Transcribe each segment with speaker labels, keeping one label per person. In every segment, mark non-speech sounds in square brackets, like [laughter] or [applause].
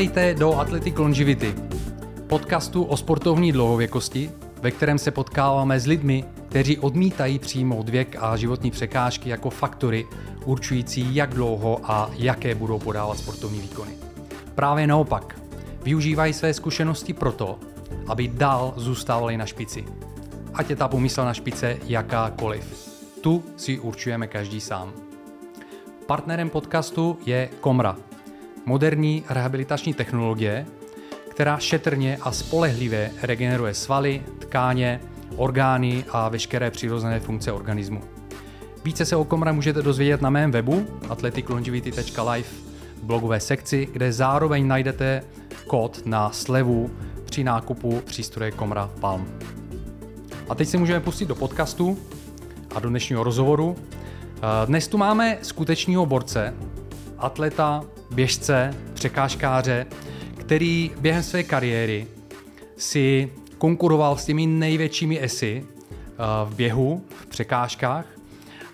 Speaker 1: Vítejte do Athletic Longevity, podcastu o sportovní dlouhověkosti, ve kterém se potkáváme s lidmi, kteří odmítají přijmout věk a životní překážky jako faktory určující, jak dlouho a jaké budou podávat sportovní výkony. Právě naopak, využívají své zkušenosti proto, aby dál zůstávali na špici. Ať je ta pomysl špice jakákoliv. Tu si určujeme každý sám. Partnerem podcastu je Komra, moderní rehabilitační technologie, která šetrně a spolehlivě regeneruje svaly, tkáně, orgány a veškeré přirozené funkce organismu. Více se o Komra můžete dozvědět na mém webu athleticlongevity.life v blogové sekci, kde zároveň najdete kód na slevu při nákupu přístroje Komra Palm. A teď se můžeme pustit do podcastu a do dnešního rozhovoru. Dnes tu máme skutečního borce, atleta, běžce, překážkáře, který během své kariéry si konkuroval s těmi největšími esy eh, v běhu, v překážkách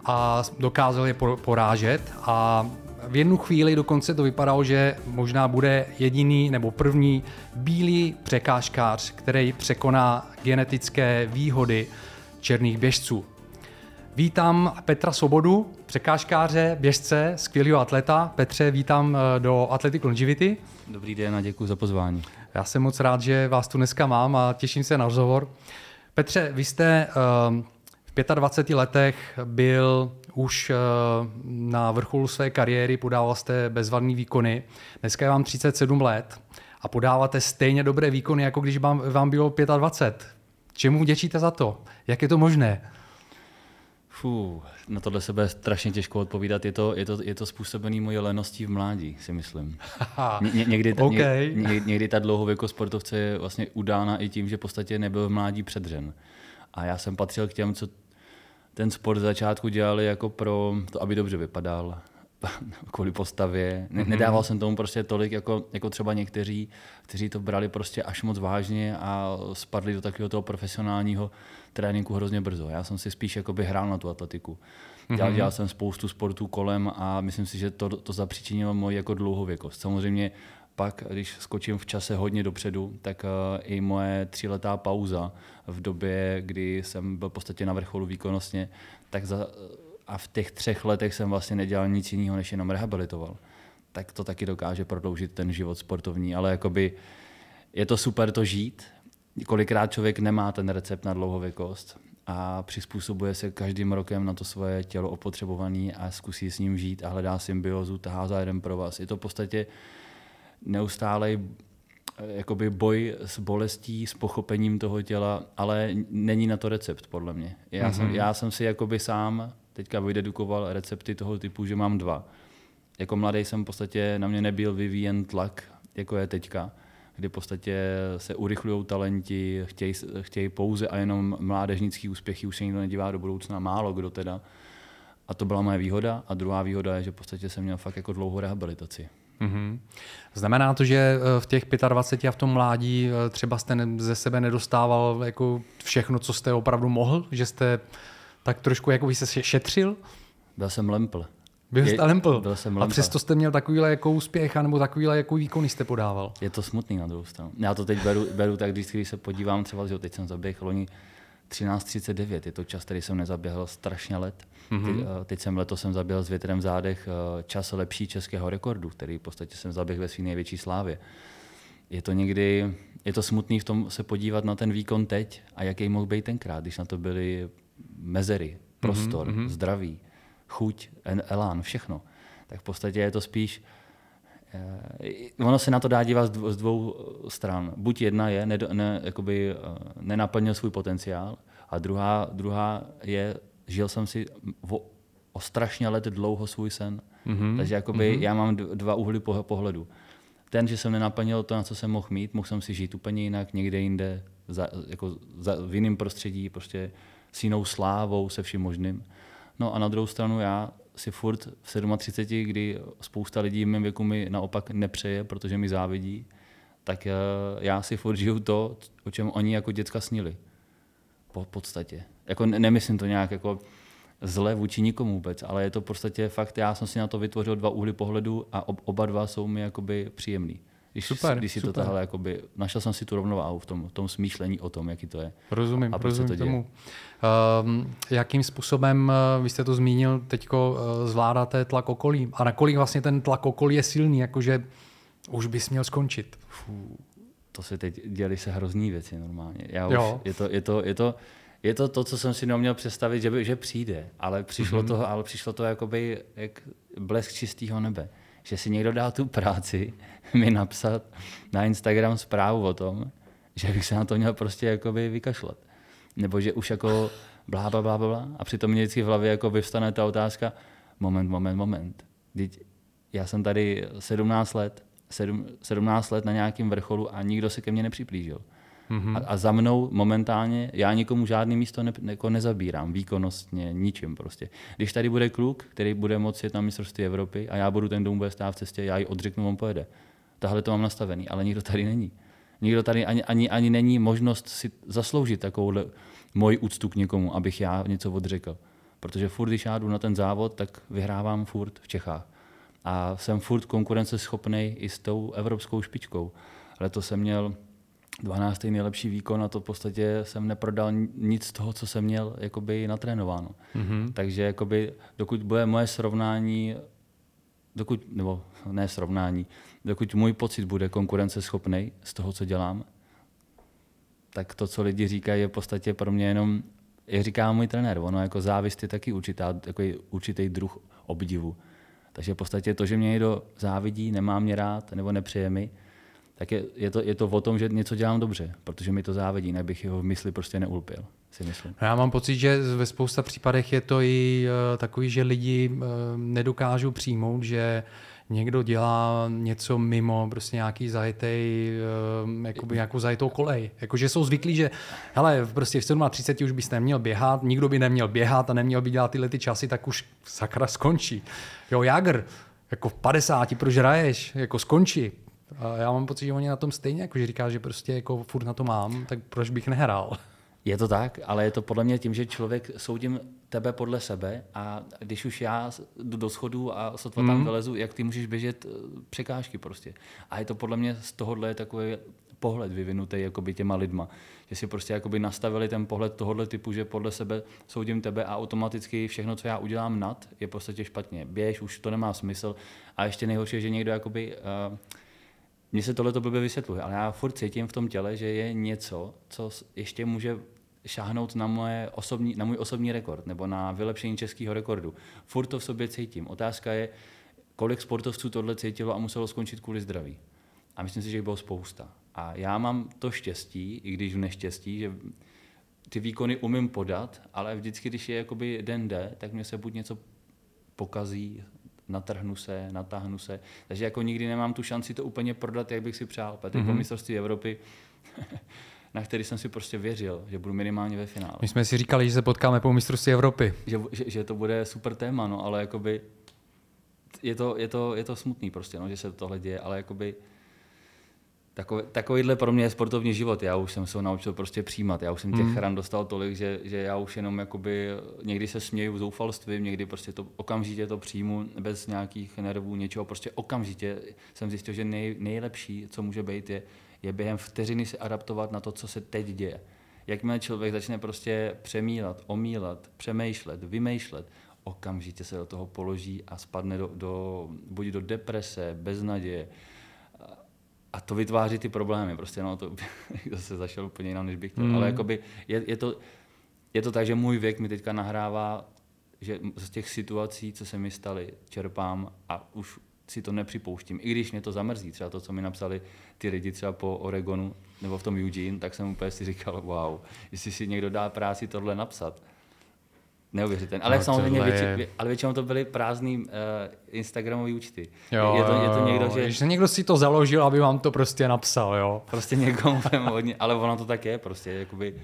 Speaker 1: a dokázal je porážet a v jednu chvíli dokonce to vypadalo, že možná bude jediný nebo první bílý překážkář, který překoná genetické výhody černých běžců. Vítám Petra Sobodu, překážkáře, běžce, skvělého atleta. Petře, vítám eh, do Athletic Longevity.
Speaker 2: Dobrý den a děkuji za pozvání.
Speaker 1: Já jsem moc rád, že vás tu dneska mám a těším se na rozhovor. Petře, vy jste uh, v 25 letech byl už uh, na vrcholu své kariéry, podával jste bezvadný výkony. Dneska je vám 37 let a podáváte stejně dobré výkony, jako když vám, vám bylo 25. Čemu vděčíte za to? Jak je to možné?
Speaker 2: Fú, na tohle se bude strašně těžko odpovídat. Je to, je to, je to způsobený moje leností v mládí, si myslím. Ně, někdy, ta, okay. ně, někdy ta dlouhověkost sportovce je vlastně udána i tím, že v podstatě nebyl v mládí předřen. A já jsem patřil k těm, co ten sport začátku dělali jako pro to, aby dobře vypadal, [laughs] kvůli postavě. Ne, mm-hmm. Nedával jsem tomu prostě tolik, jako, jako třeba někteří, kteří to brali prostě až moc vážně a spadli do takového toho profesionálního tréninku hrozně brzo. Já jsem si spíš jakoby hrál na tu atletiku. Dělal, mm-hmm. dělal jsem spoustu sportů kolem a myslím si, že to, to zapříčinilo moji jako dlouhověkost. Samozřejmě pak, když skočím v čase hodně dopředu, tak uh, i moje tříletá pauza v době, kdy jsem byl v podstatě na vrcholu výkonnostně, tak za, a v těch třech letech jsem vlastně nedělal nic jiného, než jenom rehabilitoval. Tak to taky dokáže prodloužit ten život sportovní, ale jakoby je to super to žít. Kolikrát člověk nemá ten recept na dlouhověkost a přizpůsobuje se každým rokem na to svoje tělo opotřebovaný a zkusí s ním žít a hledá symbiozu, tahá za jeden pro vás. Je to v podstatě neustálej jakoby boj s bolestí, s pochopením toho těla, ale není na to recept, podle mě. Já, mm-hmm. jsem, já jsem si jakoby sám teďka vydedukoval recepty toho typu, že mám dva. Jako mladý jsem v podstatě, na mě nebyl vyvíjen tlak, jako je teďka, kdy v podstatě se urychlují talenti, chtějí, chtějí pouze a jenom mládežnický úspěchy, už se nikdo nedívá do budoucna, málo kdo teda. A to byla moje výhoda. A druhá výhoda je, že v podstatě jsem měl fakt jako dlouhou rehabilitaci. Mm-hmm.
Speaker 1: Znamená to, že eh, v těch 25 a v tom mládí eh, třeba jste ze sebe nedostával jako všechno, co jste opravdu mohl? Že jste tak trošku jako se šetřil?
Speaker 2: Byl jsem lempl.
Speaker 1: Byl jste lempl.
Speaker 2: Byl jsem
Speaker 1: lempl. A přesto jste měl takovýhle jako úspěch, nebo takovýhle jako výkony jste podával.
Speaker 2: Je to smutný na druhou stranu. Já to teď beru, beru tak, když, když se podívám třeba, že teď jsem zaběhl loni 13.39, je to čas, který jsem nezaběhl strašně let. Mm-hmm. Teď, teď jsem letos jsem zaběhl s větrem v zádech eh, čas lepší českého rekordu, který v podstatě jsem zaběhl ve své největší slávě. Je to někdy, je to smutný v tom se podívat na ten výkon teď a jaký mohl být tenkrát, když na to byly mezery, prostor, mm-hmm. zdraví, chuť, elán, všechno. Tak v podstatě je to spíš eh, Ono se na to dá dívat z dvou stran. Buď jedna je, ne, ne, jakoby, eh, nenaplnil svůj potenciál, a druhá, druhá je, žil jsem si o, o strašně let dlouho svůj sen. Mm-hmm. Takže jakoby mm-hmm. já mám dva úhly pohledu. Ten, že jsem nenaplnil to, na co jsem mohl mít, mohl jsem si žít úplně jinak, někde jinde, za, jako za, v jiném prostředí, prostě s jinou slávou, se vším možným. No a na druhou stranu já si furt v 37, kdy spousta lidí v mém věku mi naopak nepřeje, protože mi závidí, tak eh, já si furt žiju to, o čem oni jako děcka snili. Po podstatě. Jako nemyslím to nějak jako zle vůči nikomu vůbec, ale je to v podstatě fakt, já jsem si na to vytvořil dva úhly pohledu a oba dva jsou mi jakoby příjemný. Když, super, když si super. to tahle, jakoby, našel jsem si tu rovnováhu v tom, v tom smýšlení o tom, jaký to je.
Speaker 1: Rozumím, a rozumím to tomu. Um, jakým způsobem, uh, vy jste to zmínil, teď uh, zvládáte tlak okolí a nakolik vlastně ten tlak okolí je silný, jakože už bys měl skončit? Fů,
Speaker 2: to se teď děli se hrozný věci normálně. Já už, jo. Je to, je to, je to, je to to, co jsem si neuměl představit, že, by, že přijde, ale přišlo mm-hmm. to, ale přišlo to jakoby jak blesk čistého nebe. Že si někdo dá tu práci [laughs] mi napsat na Instagram zprávu o tom, že bych se na to měl prostě jakoby vykašlat. Nebo že už jako blá, blá, blá, blá. A přitom mě vždycky v hlavě jako vyvstane ta otázka, moment, moment, moment. Teď já jsem tady 17 let, 7, 17 let na nějakém vrcholu a nikdo se ke mně nepřiplížil. Mm-hmm. A, a za mnou momentálně, já nikomu žádný místo ne, jako nezabírám, výkonnostně, ničím prostě. Když tady bude kluk, který bude moci jet na mistrovství Evropy a já budu ten dům bude stát v cestě, já ji odřeknu, on pojede. Tahle to mám nastavený, ale nikdo tady není. Nikdo tady ani, ani, ani není možnost si zasloužit takovou moji úctu k někomu, abych já něco odřekl. Protože furt, když já jdu na ten závod, tak vyhrávám furt v Čechách. A jsem furt konkurenceschopný i s tou evropskou špičkou. Letos jsem měl 12. nejlepší výkon a to v podstatě jsem neprodal nic z toho, co jsem měl jakoby natrénováno. Mm-hmm. Takže jakoby, dokud bude moje srovnání, dokud, nebo ne srovnání, dokud můj pocit bude konkurenceschopný z toho, co dělám, tak to, co lidi říkají, je v podstatě pro mě jenom, jak říká můj trenér, ono jako závist je taky určitá, jako určitý druh obdivu. Takže v podstatě to, že mě někdo závidí, nemá mě rád nebo nepřeje mi, tak je, je, to, je to o tom, že něco dělám dobře, protože mi to závidí, nebych jeho v mysli prostě neulpil. Si myslím.
Speaker 1: Já mám pocit, že ve spousta případech je to i uh, takový, že lidi uh, nedokážou přijmout, že někdo dělá něco mimo, prostě nějaký zajetej, uh, jakoby nějakou zajetou kolej. Jakože jsou zvyklí, že hele, prostě v 37 už bys neměl běhat, nikdo by neměl běhat a neměl by dělat tyhle ty časy, tak už sakra skončí. Jo, Jagr, jako v 50, proč hraješ, jako skončí. A já mám pocit, že oni na tom stejně, jako že říká, že prostě jako furt na to mám, tak proč bych nehrál?
Speaker 2: Je to tak, ale je to podle mě tím, že člověk soudím tebe podle sebe a když už já jdu do schodu a sotva mm. tam mhm. vylezu, jak ty můžeš běžet eh, překážky prostě. A je to podle mě z tohohle takový pohled vyvinutý jakoby těma lidma. Že si prostě jakoby nastavili ten pohled tohohle typu, že podle sebe soudím tebe a automaticky všechno, co já udělám nad, je v podstatě špatně. Běž, už to nemá smysl. A ještě nejhorší je, že někdo jakoby uh, mně se tohle to blbě vysvětluje, ale já furt cítím v tom těle, že je něco, co ještě může šáhnout na, moje osobní, na můj osobní rekord nebo na vylepšení českého rekordu. Furt to v sobě cítím. Otázka je, kolik sportovců tohle cítilo a muselo skončit kvůli zdraví. A myslím si, že jich bylo spousta. A já mám to štěstí, i když v neštěstí, že ty výkony umím podat, ale vždycky, když je jakoby den D, tak mě se buď něco pokazí, natrhnu se, natáhnu se. Takže jako nikdy nemám tu šanci to úplně prodat, jak bych si přál. Protože mm-hmm. po mistrovství Evropy [laughs] na který jsem si prostě věřil, že budu minimálně ve finále.
Speaker 1: My jsme si říkali, že se potkáme po mistrovství Evropy.
Speaker 2: Že, že, že to bude super téma, no, ale jakoby je to, je to, je to smutný prostě, no, že se tohle děje, ale jakoby Takový, takovýhle pro mě je sportovní život. Já už jsem se ho naučil prostě přijímat. Já už jsem těch mm. ran dostal tolik, že, že já už jenom jakoby, někdy se směju zoufalstvím, někdy prostě to okamžitě to přijmu bez nějakých nervů, něčeho. Prostě okamžitě jsem zjistil, že nej, nejlepší, co může být, je, je během vteřiny se adaptovat na to, co se teď děje. Jakmile člověk začne prostě přemílat, omílat, přemýšlet, vymýšlet, okamžitě se do toho položí a spadne do, do buď do deprese, beznaděje, a to vytváří ty problémy. Prostě no, to zase [laughs] zašel úplně jinam, než bych chtěl. Mm. Ale jakoby je, je, to, je to tak, že můj věk mi teďka nahrává, že z těch situací, co se mi staly, čerpám a už si to nepřipouštím. I když mě to zamrzí, třeba to, co mi napsali ty lidi třeba po Oregonu nebo v tom Eugene, tak jsem úplně si říkal, wow, jestli si někdo dá práci tohle napsat, Neuvěřitelné. Ale no, samozřejmě, větši, je... ale většinou to byly prázdný uh, Instagramové účty.
Speaker 1: Jo, je, to, je to někdo, že... že někdo si to založil, aby vám to prostě napsal, jo?
Speaker 2: Prostě někomu [laughs] hodně, ale ono to tak je, prostě, jakoby...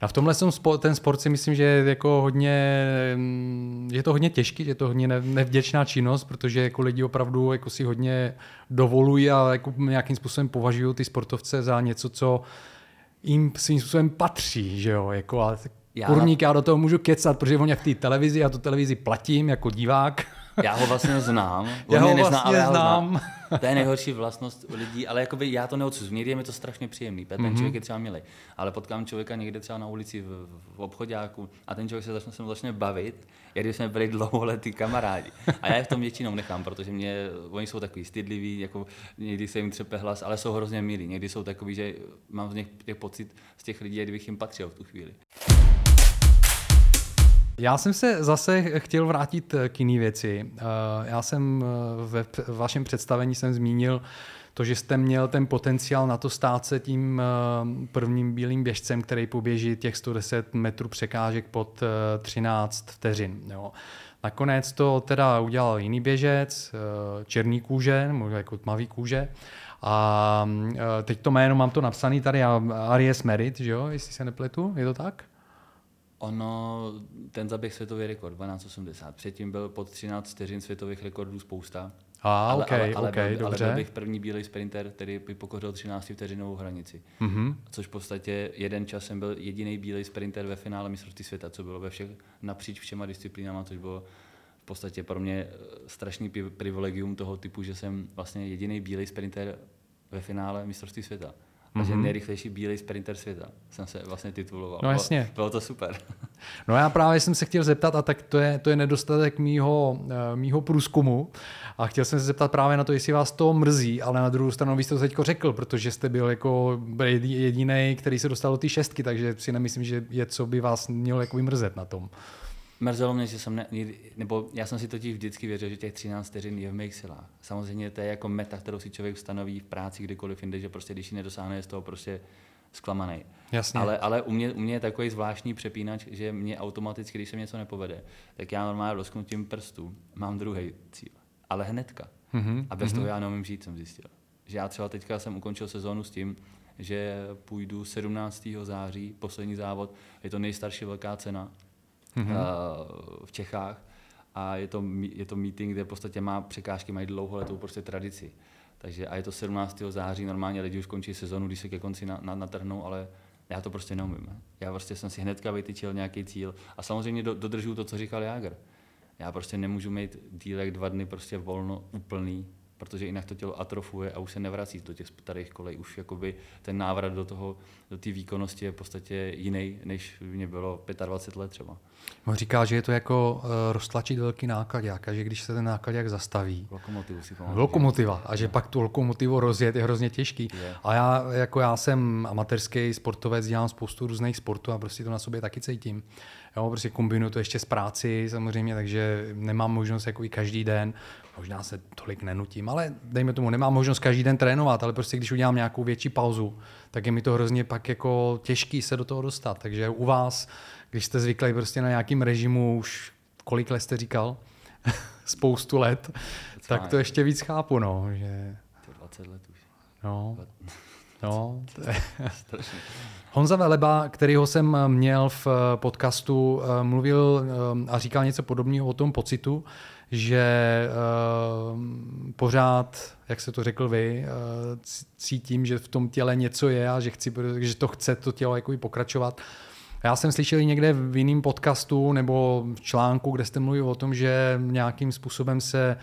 Speaker 1: A v tomhle jsem ten sport si myslím, že je jako hodně, je to hodně těžký, je to hodně nevděčná činnost, protože jako lidi opravdu jako si hodně dovolují a jako nějakým způsobem považují ty sportovce za něco, co jim svým způsobem patří, že jo, jako a já... Kurník, já do toho můžu kecat, protože on v té televizi, já tu televizi platím jako divák.
Speaker 2: Já ho vlastně znám. [laughs]
Speaker 1: On já ho nezná, vlastně ale já znám.
Speaker 2: Ho znám. [laughs] To je nejhorší vlastnost lidí, ale jakoby já to neodsuzuji. Někdy je mi to strašně příjemný. Ten mm-hmm. člověk je třeba milý. Ale potkám člověka někde třeba na ulici v, v obchodáku a ten člověk se začne, se začne bavit, jak když jsme byli dlouholetí kamarádi. A já je v tom většinou nechám, protože mě, oni jsou takový stydliví, jako někdy se jim třepe hlas, ale jsou hrozně milí. Někdy jsou takový, že mám z nich pocit z těch lidí, kdybych jim patřil v tu chvíli.
Speaker 1: Já jsem se zase chtěl vrátit k jiné věci. Eh, já jsem eh, ve vašem představení jsem zmínil to, že jste měl ten potenciál na to stát se tím eh, prvním bílým běžcem, který poběží těch 110 metrů překážek pod 13 vteřin. Jo. Nakonec to teda udělal jiný běžec, černý kůže, nebo jako tmavý kůže. A teď to jméno mám to napsané tady, Aries Merit, že jo, jestli se nepletu, je to tak?
Speaker 2: Ono, ten zaběh světový rekord, 12.80. Předtím byl pod 13 vteřin světových rekordů spousta.
Speaker 1: A, ale, okay, ale, ale, okay, byl, dobře.
Speaker 2: ale byl bych první bílý sprinter, který by pokořil 13 vteřinovou hranici. Mm-hmm. Což v podstatě jeden čas jsem byl jediný bílý sprinter ve finále mistrovství světa, co bylo ve všech napříč všema disciplínama, což bylo v podstatě pro mě eh, strašný privilegium toho typu, že jsem vlastně jediný bílý sprinter ve finále mistrovství světa mm-hmm. a že mhm. nejrychlejší bílý sprinter světa jsem se vlastně tituloval.
Speaker 1: No jasně.
Speaker 2: Bylo, bylo to super.
Speaker 1: No já právě jsem se chtěl zeptat, a tak to je, to je nedostatek mýho, eh, mýho průzkumu, a chtěl jsem se zeptat právě na to, jestli vás to mrzí, ale na druhou stranu vy jste to teď řekl, protože jste byl jako jediný, který se dostal do té šestky, takže si nemyslím, že je co by vás mělo jako mrzet na tom.
Speaker 2: Mrzelo mě, že jsem ne, nebo já jsem si totiž vždycky věřil, že těch 13 vteřin je v mých silách. Samozřejmě to je jako meta, kterou si člověk stanoví v práci kdykoliv jinde, že prostě když ji nedosáhne, je z toho prostě zklamaný.
Speaker 1: Jasně.
Speaker 2: Ale, ale u, mě, u mě je takový zvláštní přepínač, že mě automaticky, když se něco nepovede, tak já normálně rozknutím prstů mám druhý cíl. Ale hnedka. Mm-hmm. A bez mm-hmm. toho já neumím žít, jsem zjistil. Že já třeba teďka jsem ukončil sezónu s tím, že půjdu 17. září, poslední závod, je to nejstarší velká cena mm-hmm. v Čechách a je to, je to meeting, kde v podstatě má překážky, mají dlouholetou prostě tradici. Takže a je to 17. září, normálně lidi už končí sezonu, když se ke konci na, na, natrhnou, ale já to prostě neumím. Já prostě jsem si hnedka vytyčil nějaký cíl a samozřejmě do, dodržu to, co říkal Jágr. Já prostě nemůžu mít dílek dva dny prostě volno úplný, protože jinak to tělo atrofuje a už se nevrací do těch starých kolej. Už jakoby ten návrat do toho, do té výkonnosti je v podstatě jiný, než mě bylo 25 let třeba.
Speaker 1: On říká, že je to jako uh, roztlačit velký nákladák a že když se ten nákladák zastaví.
Speaker 2: Lokomotivu si
Speaker 1: pamatuju. Lokomotiva a že pak tu lokomotivu rozjet je hrozně těžký. Je. A já, jako já jsem amatérský sportovec, dělám spoustu různých sportů a prostě to na sobě taky cítím. Jo, prostě kombinuju to ještě s práci samozřejmě, takže nemám možnost jako i každý den, možná se tolik nenutím, ale dejme tomu, nemám možnost každý den trénovat, ale prostě když udělám nějakou větší pauzu, tak je mi to hrozně pak jako těžký se do toho dostat. Takže u vás, když jste zvyklí prostě na nějakým režimu už kolik let jste říkal? [laughs] Spoustu let, tak to ještě víc chápu, no, že...
Speaker 2: 20 let už.
Speaker 1: No. No, [laughs] Honza Veleba, kterýho jsem měl v podcastu, eh, mluvil eh, a říkal něco podobného o tom pocitu, že pořád, jak se to řekl vy, cítím, že v tom těle něco je a že, chci, že to chce to tělo jako pokračovat. Já jsem slyšel někde v jiném podcastu nebo v článku, kde jste mluvil o tom, že nějakým způsobem se uh,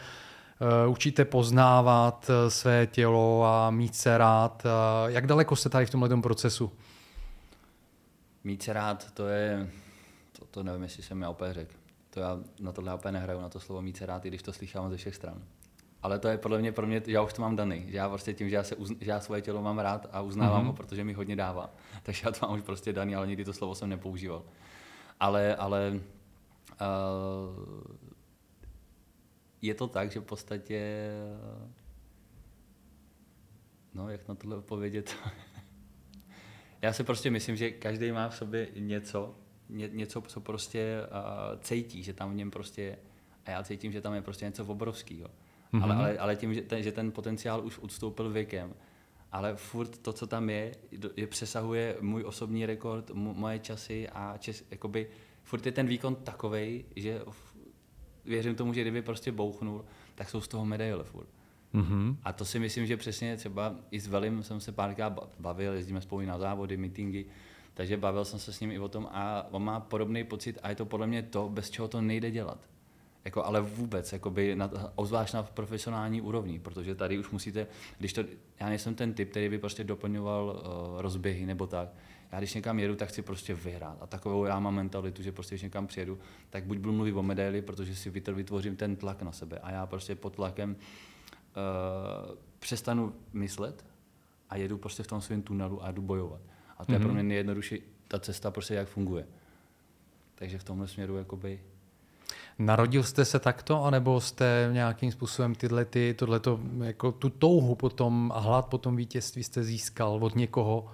Speaker 1: učíte poznávat své tělo a mít se rád. Uh, jak daleko jste tady v tomhle procesu?
Speaker 2: Mít se rád, to je, to, to nevím, jestli jsem já opět řekl. To já na tohle úplně nehraju, na to slovo mít se rád, i když to slychám ze všech stran. Ale to je podle mě pro mě, já už to mám daný. Že já prostě tím, že já, se uzn, že já svoje tělo mám rád a uznávám mm-hmm. ho, protože mi hodně dává. [laughs] Takže já to mám už prostě daný, ale nikdy to slovo jsem nepoužíval. Ale, ale uh, je to tak, že v podstatě no, jak na tohle odpovědět? [laughs] já si prostě myslím, že každý má v sobě něco, ně, něco, co prostě uh, cítí, že tam v něm prostě, a já cítím, že tam je prostě něco obrovského. Mm-hmm. Ale, ale, ale tím, že ten, že ten potenciál už odstoupil věkem, ale furt to, co tam je, je přesahuje můj osobní rekord, moje časy a čes, jakoby, furt je ten výkon takovej, že věřím tomu, že kdyby prostě bouchnul, tak jsou z toho medaile furt. Mm-hmm. A to si myslím, že přesně třeba i s Velim jsem se párkrát bavil, jezdíme spolu na závody, meetingy, takže bavil jsem se s ním i o tom a on má podobný pocit a je to podle mě to, bez čeho to nejde dělat. Jako, ale vůbec, jakoby na, ozvlášť na profesionální úrovni, protože tady už musíte, když to, já nejsem ten typ, který by prostě doplňoval uh, rozběhy nebo tak. Já když někam jedu, tak chci prostě vyhrát. A takovou já mám mentalitu, že prostě když někam přijedu, tak buď budu mluvit o medaili, protože si vytvořím ten tlak na sebe. A já prostě pod tlakem uh, přestanu myslet a jedu prostě v tom svém tunelu a jdu bojovat. A to mm-hmm. je pro mhm. mě nejjednodušší ta cesta, prostě jak funguje. Takže v tomhle směru jakoby
Speaker 1: Narodil jste se takto, anebo jste nějakým způsobem tyhle, ty, tohleto, jako tu touhu potom a hlad po tom vítězství jste získal od někoho?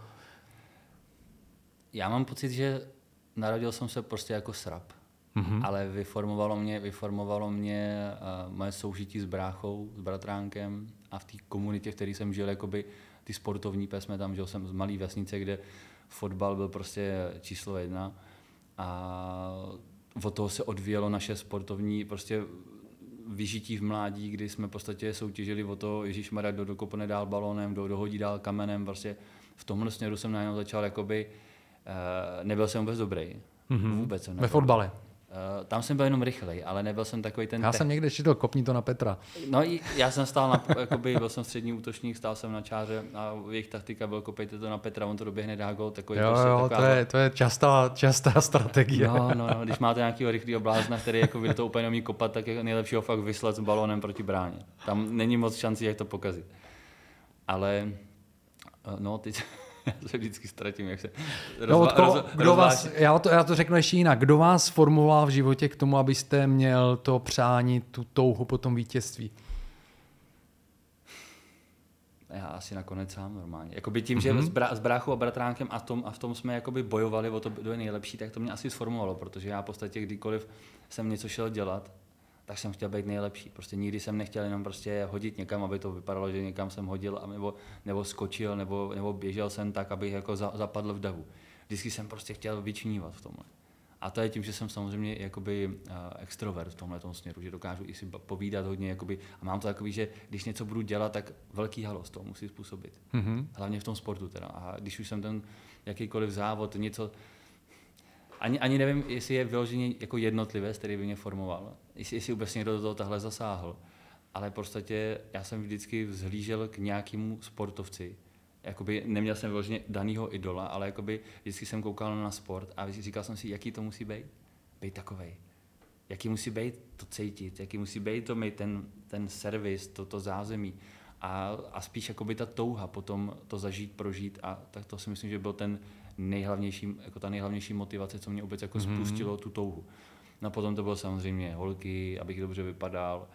Speaker 2: Já mám pocit, že narodil jsem se prostě jako srap. Mm-hmm. Ale vyformovalo mě, vyformovalo mě uh, moje soužití s bráchou, s bratránkem a v té komunitě, v které jsem žil, jakoby ty sportovní jsme tam žil jsem z malé vesnice, kde fotbal byl prostě číslo jedna. A od toho se odvíjelo naše sportovní prostě vyžití v mládí, kdy jsme v podstatě soutěžili o to, Ježíš Maria, kdo dokopne dál balónem, kdo dohodí dál kamenem, prostě v tomhle směru jsem najednou začal jakoby, uh, nebyl jsem vůbec dobrý, mm-hmm. vůbec jsem
Speaker 1: Ve fotbale?
Speaker 2: Uh, tam jsem byl jenom rychlej, ale nebyl jsem takový ten...
Speaker 1: Já te... jsem někde četl, kopni to na Petra.
Speaker 2: No já jsem stál na, [laughs] jakoby, byl jsem střední útočník, stál jsem na čáře a jejich taktika byl kopejte to na Petra, on to doběhne, dá gol, takový
Speaker 1: jo, prostě, jo, taková... to, je, to je častá, častá [laughs] strategie.
Speaker 2: No, no, no, když máte nějakého rychlého blázna, který jako by to úplně umí kopat, tak je nejlepší ho fakt vyslat s balónem proti bráně. Tam není moc šancí, jak to pokazit. Ale eh, no, teď [laughs] já se vždycky ztratím, jak se
Speaker 1: rozva, no, odko, roz, kdo vás, já, to, já to řeknu ještě jinak. Kdo vás formoval v životě k tomu, abyste měl to přání, tu touhu po tom vítězství?
Speaker 2: Já asi nakonec sám normálně. Jakoby tím, mm-hmm. že mhm. s, brá, s bráchou a bratránkem a, tom, a v tom jsme jakoby bojovali o to, kdo je nejlepší, tak to mě asi sformovalo, protože já v podstatě kdykoliv jsem něco šel dělat, tak jsem chtěl být nejlepší. Prostě nikdy jsem nechtěl jenom prostě hodit někam, aby to vypadalo, že někam jsem hodil, nebo, nebo skočil, nebo, nebo běžel jsem tak, abych jako za, zapadl v davu. Vždycky jsem prostě chtěl vyčnívat v tomhle. A to je tím, že jsem samozřejmě jakoby uh, extrovert v tomhle směru, že dokážu i si povídat hodně jakoby, a mám to takový, že když něco budu dělat, tak velký halos to musí způsobit. Mm-hmm. Hlavně v tom sportu teda. A když už jsem ten jakýkoliv závod, něco, ani, ani nevím, jestli je vyloženě jako jednotlivé, který by mě formoval, jestli, jestli vůbec někdo do toho tahle zasáhl. Ale v podstatě já jsem vždycky vzhlížel k nějakému sportovci. Jakoby neměl jsem vyloženě danýho idola, ale jakoby vždycky jsem koukal na sport a říkal jsem si, jaký to musí být. Být takovej. Jaký musí být to cítit, jaký musí být to mít ten, ten servis, to, to zázemí. A, a spíš jakoby ta touha potom to zažít, prožít a tak to si myslím, že byl ten nejhlavnější, jako ta nejhlavnější motivace, co mě vůbec jako mm-hmm. spustilo tu touhu. No potom to bylo samozřejmě holky, abych dobře vypadal.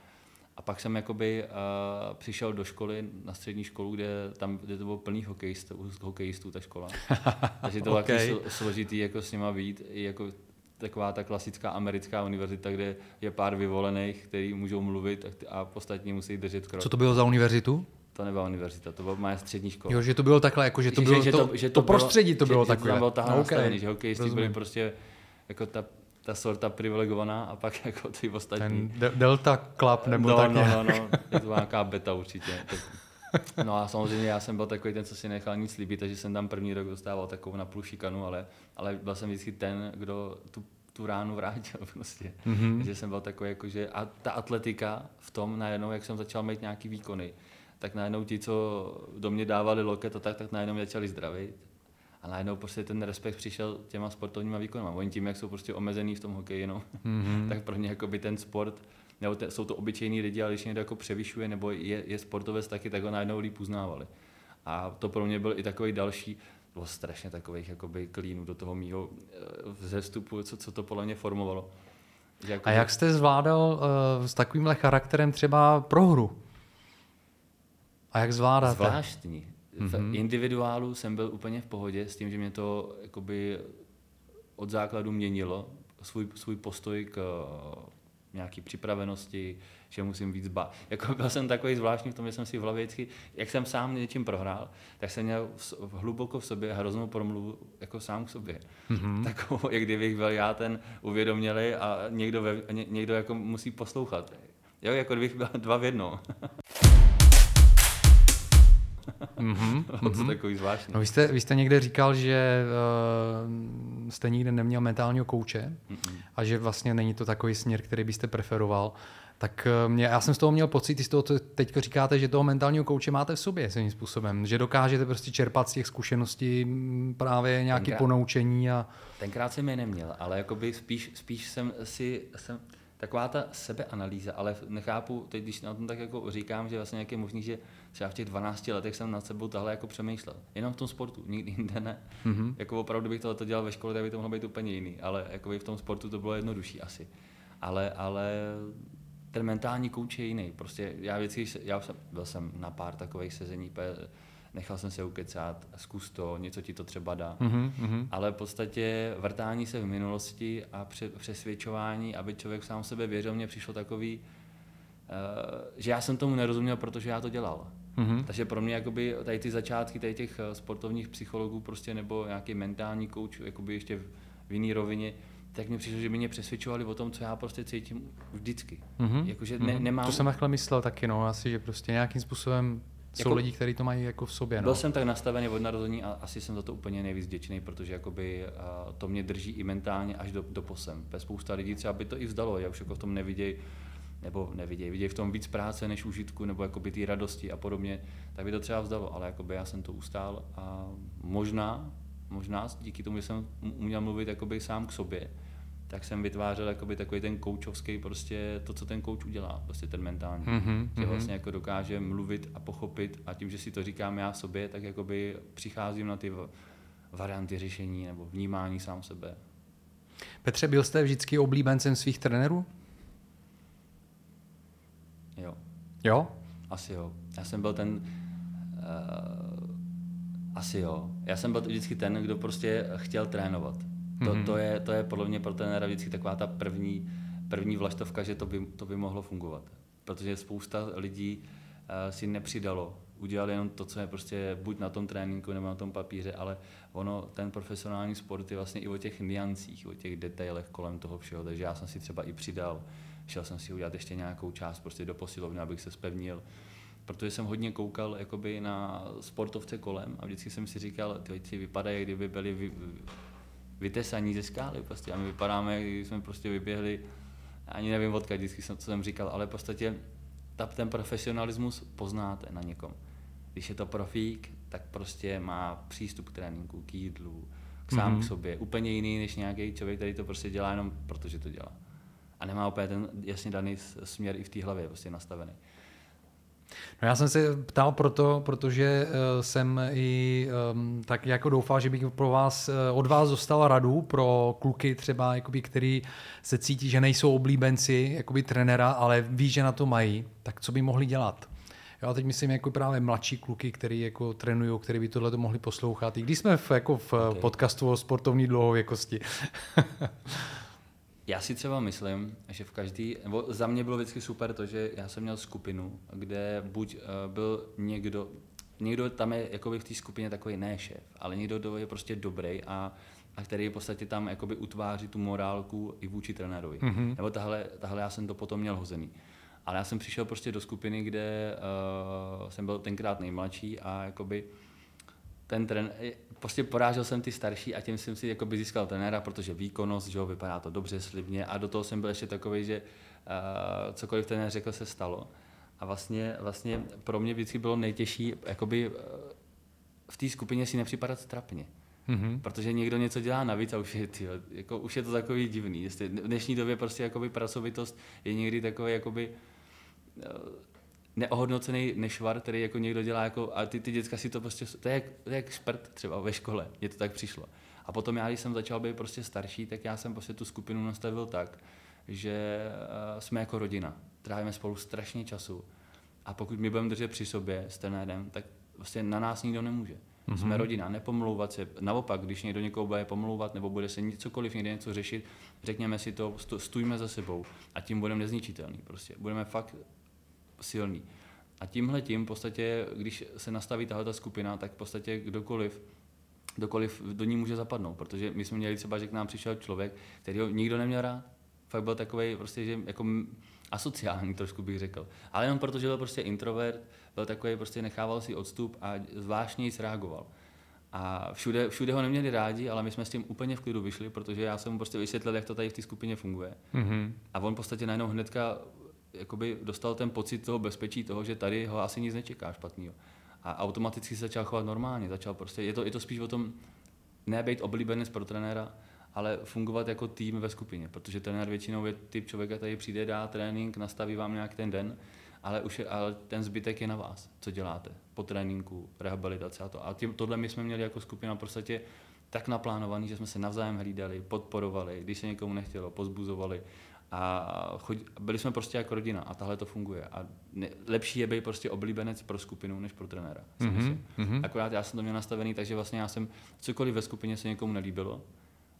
Speaker 2: A pak jsem jakoby uh, přišel do školy, na střední školu, kde, tam, kde to bylo plný hokejistů, hokejistů ta škola. [laughs] Takže to bylo okay. složitý jako s nima být, jako taková ta klasická americká univerzita, kde je pár vyvolených, kteří můžou mluvit a ostatní musí držet krok.
Speaker 1: Co to bylo za univerzitu?
Speaker 2: To nebyla univerzita, to byla moje střední škola.
Speaker 1: Jo, že to bylo takhle, jako že to bylo že, to, že to, to prostředí to bylo,
Speaker 2: že,
Speaker 1: takové.
Speaker 2: Že tam bylo takhle no, okay. nastavený, že hokejisti byli prostě jako ta, ta sorta privilegovaná a pak [laughs] jako ty ostatní.
Speaker 1: Ten de- Delta Club nebo
Speaker 2: no,
Speaker 1: tak
Speaker 2: No, no, no, je to [laughs] nějaká beta určitě. No a samozřejmě já jsem byl takový ten, co si nechal nic líbit, takže jsem tam první rok dostával takovou na půl šikanu, ale, ale byl jsem vždycky ten, kdo tu tu ránu vrátil [laughs] prostě. Mm-hmm. Že jsem byl takový jako, že a ta atletika v tom najednou, jak jsem začal mít nějaký výkony, tak najednou ti, co do mě dávali loket a tak, tak najednou začali zdravit. A najednou prostě ten respekt přišel těma sportovníma výkonama. Oni tím, jak jsou prostě omezený v tom hokeji, no, mm-hmm. [laughs] tak pro ně jako by ten sport, nebo te, jsou to obyčejní lidi, ale když někdo jako převyšuje nebo je, je sportovec taky, tak ho najednou líp uznávali. A to pro mě byl i takový další, bylo strašně takových jakoby klínů do toho mýho eh, vzestupu, co, co to podle mě formovalo.
Speaker 1: Jako a jak jste zvládal uh, s takovýmhle charakterem třeba prohru? A jak zvládáte?
Speaker 2: Zvláštní. V mm-hmm. individuálu jsem byl úplně v pohodě s tím, že mě to jakoby od základu měnilo svůj, svůj postoj k uh, nějaký připravenosti, že musím víc ba. Jako byl jsem takový zvláštní v tom, že jsem si v hlavě vždycky, jak jsem sám něčím prohrál, tak jsem měl v, hluboko v sobě hroznou promluvu jako sám k sobě. Mm-hmm. [laughs] Takovou, jak kdybych byl já ten uvědomělý a někdo, ve, ně, někdo jako musí poslouchat. Jo, jako kdybych byl dva v jednom. [laughs] Mm-hmm. [laughs] to mm-hmm. takový zvláštní.
Speaker 1: No, vy, jste, vy jste někde říkal, že uh, jste nikdy neměl mentálního kouče mm-hmm. a že vlastně není to takový směr, který byste preferoval. Tak eh, mě, já jsem z toho měl pocit, z toho teď říkáte, že toho mentálního kouče máte v sobě svým způsobem, že dokážete prostě čerpat z těch zkušeností mm, právě nějaké ponoučení. A...
Speaker 2: Tenkrát jsem je neměl, ale jakoby spíš, spíš jsem si, jsem, taková ta sebeanalýza, ale nechápu, teď když na tom tak jako říkám, že vlastně jak je možný, že třeba v těch 12 letech jsem nad sebou tahle jako přemýšlel. Jenom v tom sportu, nikdy jinde ne. Mm-hmm. Jako opravdu bych to dělal ve škole, tak by to mohlo být úplně jiný, ale jako v tom sportu to bylo jednodušší asi. Ale, ale ten mentální kouč je jiný. Prostě já vždycky, já jsem, byl jsem na pár takových sezení, nechal jsem se ukecat, zkus to, něco ti to třeba dá. Mm-hmm. Ale v podstatě vrtání se v minulosti a přesvědčování, aby člověk sám sebe věřil, mě přišlo takový, uh, že já jsem tomu nerozuměl, protože já to dělal. Mm-hmm. Takže pro mě jakoby tady ty začátky tady těch eh, sportovních psychologů prostě nebo nějaký mentální kouč jakoby ještě v, v jiný rovině, tak mi přišlo, že by mě přesvědčovali o tom, co já prostě cítím vždycky. Mm-hmm. Jakože ne, mhm. nemám...
Speaker 1: To jsem takhle myslel taky, no, asi, že prostě nějakým způsobem jsou jako, lidi, kteří to mají jako v sobě. No.
Speaker 2: Byl jsem tak nastavený od narození a asi jsem za to úplně nejvíc vděčný, protože jakoby, uh, to mě drží i mentálně až do, do posem. Ve spousta lidí třeba by to i vzdalo, já už jako v tom nevidějí, nebo nevidějí, vidějí v tom víc práce než užitku, nebo jakoby ty radosti a podobně, tak by to třeba vzdalo, ale jakoby já jsem to ustál a možná, možná díky tomu, že jsem uměl mluvit jakoby sám k sobě, tak jsem vytvářel jakoby takový ten koučovský, prostě to, co ten kouč udělá, prostě ten mentální. Mm-hmm, že vlastně jako dokáže mluvit a pochopit a tím, že si to říkám já sobě, tak jakoby přicházím na ty varianty řešení nebo vnímání sám sebe.
Speaker 1: Petře, byl jste vždycky oblíbencem svých trenérů?
Speaker 2: Jo.
Speaker 1: Jo?
Speaker 2: Asi jo. Já jsem byl ten, uh, asi jo. Já jsem byl vždycky ten, kdo prostě chtěl trénovat. To, mm-hmm. to, je, to je podle mě pro trenéra vždycky taková ta první, první vlaštovka, že to by, to by mohlo fungovat. Protože spousta lidí uh, si nepřidalo, udělali jenom to, co je prostě buď na tom tréninku nebo na tom papíře, ale ono, ten profesionální sport je vlastně i o těch niancích, o těch detailech kolem toho všeho, takže já jsem si třeba i přidal, šel jsem si udělat ještě nějakou část prostě do posilovny, abych se spevnil, protože jsem hodně koukal jakoby na sportovce kolem a vždycky jsem si říkal, ty vypadají, kdyby byli vy, vytesaní ze skály. Prostě. A my vypadáme, když jsme prostě vyběhli, ani nevím odkud, vždycky jsem, co jsem říkal, ale v podstatě ta, ten profesionalismus poznáte na někom. Když je to profík, tak prostě má přístup k tréninku, k jídlu, k sám mm-hmm. k sobě. Úplně jiný než nějaký člověk, který to prostě dělá jenom protože to dělá. A nemá úplně ten jasně daný směr i v té hlavě prostě nastavený.
Speaker 1: No já jsem se ptal proto, protože uh, jsem i um, tak jako doufal, že bych pro vás, uh, od vás dostal radu pro kluky třeba, jakoby, který se cítí, že nejsou oblíbenci jakoby, trenera, ale ví, že na to mají, tak co by mohli dělat? Já teď myslím jako právě mladší kluky, který jako trénují, který by tohle mohli poslouchat. I když jsme v, jako v okay. podcastu o sportovní dlouhověkosti. [laughs]
Speaker 2: Já si třeba myslím, že v každý, nebo za mě bylo vždycky super to, že já jsem měl skupinu, kde buď uh, byl někdo, někdo tam je jakoby v té skupině takový ne šéf, ale někdo, kdo je prostě dobrý a, a který v podstatě tam jakoby utváří tu morálku i vůči trenérovi. Mm-hmm. Nebo tahle, tahle já jsem to potom měl hozený. Ale já jsem přišel prostě do skupiny, kde uh, jsem byl tenkrát nejmladší a jakoby ten tren, prostě porážel jsem ty starší a tím jsem si jako by získal trenéra, protože výkonnost, že jo, vypadá to dobře, slibně a do toho jsem byl ještě takový, že uh, cokoliv ten řekl, se stalo. A vlastně, vlastně pro mě vždycky bylo nejtěžší jakoby uh, v té skupině si nepřipadat trapně. Mm-hmm. Protože někdo něco dělá navíc a už je, tyjo, jako, už je to takový divný. v dnešní době prostě jakoby pracovitost je někdy takový jakoby, uh, neohodnocený nešvar, který jako někdo dělá, jako, a ty, ty děcka si to prostě, to je, jak, to je jak šprt třeba ve škole, je to tak přišlo. A potom já, když jsem začal být prostě starší, tak já jsem prostě tu skupinu nastavil tak, že uh, jsme jako rodina, trávíme spolu strašně času a pokud my budeme držet při sobě s trenérem, tak vlastně na nás nikdo nemůže. Mm-hmm. Jsme rodina, nepomlouvat se. Naopak, když někdo někoho bude pomlouvat nebo bude se cokoliv někde něco řešit, řekněme si to, stůjme za sebou a tím budeme nezničitelný. Prostě. Budeme fakt silný. A tímhle tím v podstatě, když se nastaví tahle ta skupina, tak v podstatě kdokoliv, kdokoliv do ní může zapadnout, protože my jsme měli třeba, že k nám přišel člověk, který ho nikdo neměl rád. Fakt byl takový, prostě, že jako asociální trošku bych řekl. Ale jenom protože byl prostě introvert, byl takový, prostě nechával si odstup a zvláštně nic reagoval. A všude, všude ho neměli rádi, ale my jsme s tím úplně v klidu vyšli, protože já jsem mu prostě vysvětlil, jak to tady v té skupině funguje. Mm-hmm. A on v podstatě najednou hnedka jakoby dostal ten pocit toho bezpečí, toho, že tady ho asi nic nečeká špatného. A automaticky se začal chovat normálně. Začal prostě, je to, je to spíš o tom, ne být oblíbenec pro trenéra, ale fungovat jako tým ve skupině, protože trenér většinou je typ člověka, který přijde, dá trénink, nastaví vám nějak ten den, ale, už je, ale ten zbytek je na vás, co děláte po tréninku, rehabilitace a to. A tím, tohle my jsme měli jako skupina prostě tak naplánovaný, že jsme se navzájem hlídali, podporovali, když se někomu nechtělo, pozbuzovali a chod, byli jsme prostě jako rodina a tahle to funguje. A ne, lepší je být prostě oblíbenec pro skupinu, než pro trenéra. Mm-hmm. Akorát já jsem to měl nastavený, takže vlastně já jsem cokoliv ve skupině se někomu nelíbilo,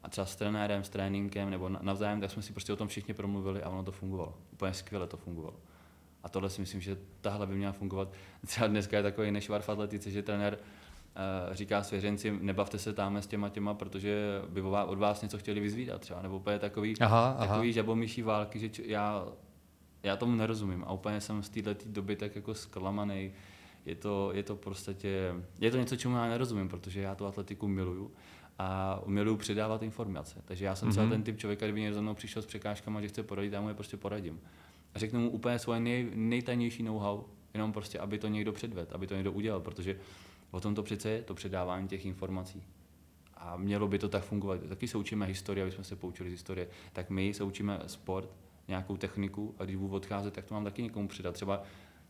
Speaker 2: a třeba s trenérem, s tréninkem nebo navzájem, tak jsme si prostě o tom všichni promluvili a ono to fungovalo. Úplně skvěle to fungovalo. A tohle si myslím, že tahle by měla fungovat. [laughs] Třeba dneska je takový nešvar v atletice, že trenér říká svěřenci, nebavte se tam s těma těma, protože by od vás něco chtěli vyzvídat třeba, nebo úplně takový, aha, takový aha. žabomyší války, že č- já, já tomu nerozumím a úplně jsem z této doby tak jako zklamaný. Je to, je to prostě, je to něco, čemu já nerozumím, protože já tu atletiku miluju a miluju předávat informace. Takže já jsem mm-hmm. třeba ten typ člověka, kdyby někdo za mnou přišel s překážkama, že chce poradit, já mu je prostě poradím. A řeknu mu úplně svoje nej, nejtajnější know-how, jenom prostě, aby to někdo předvedl, aby to někdo udělal, protože o tom to přece je, to předávání těch informací. A mělo by to tak fungovat. Taky se učíme historii, aby jsme se poučili z historie. Tak my se učíme sport, nějakou techniku a když budu odcházet, tak to mám taky někomu předat. Třeba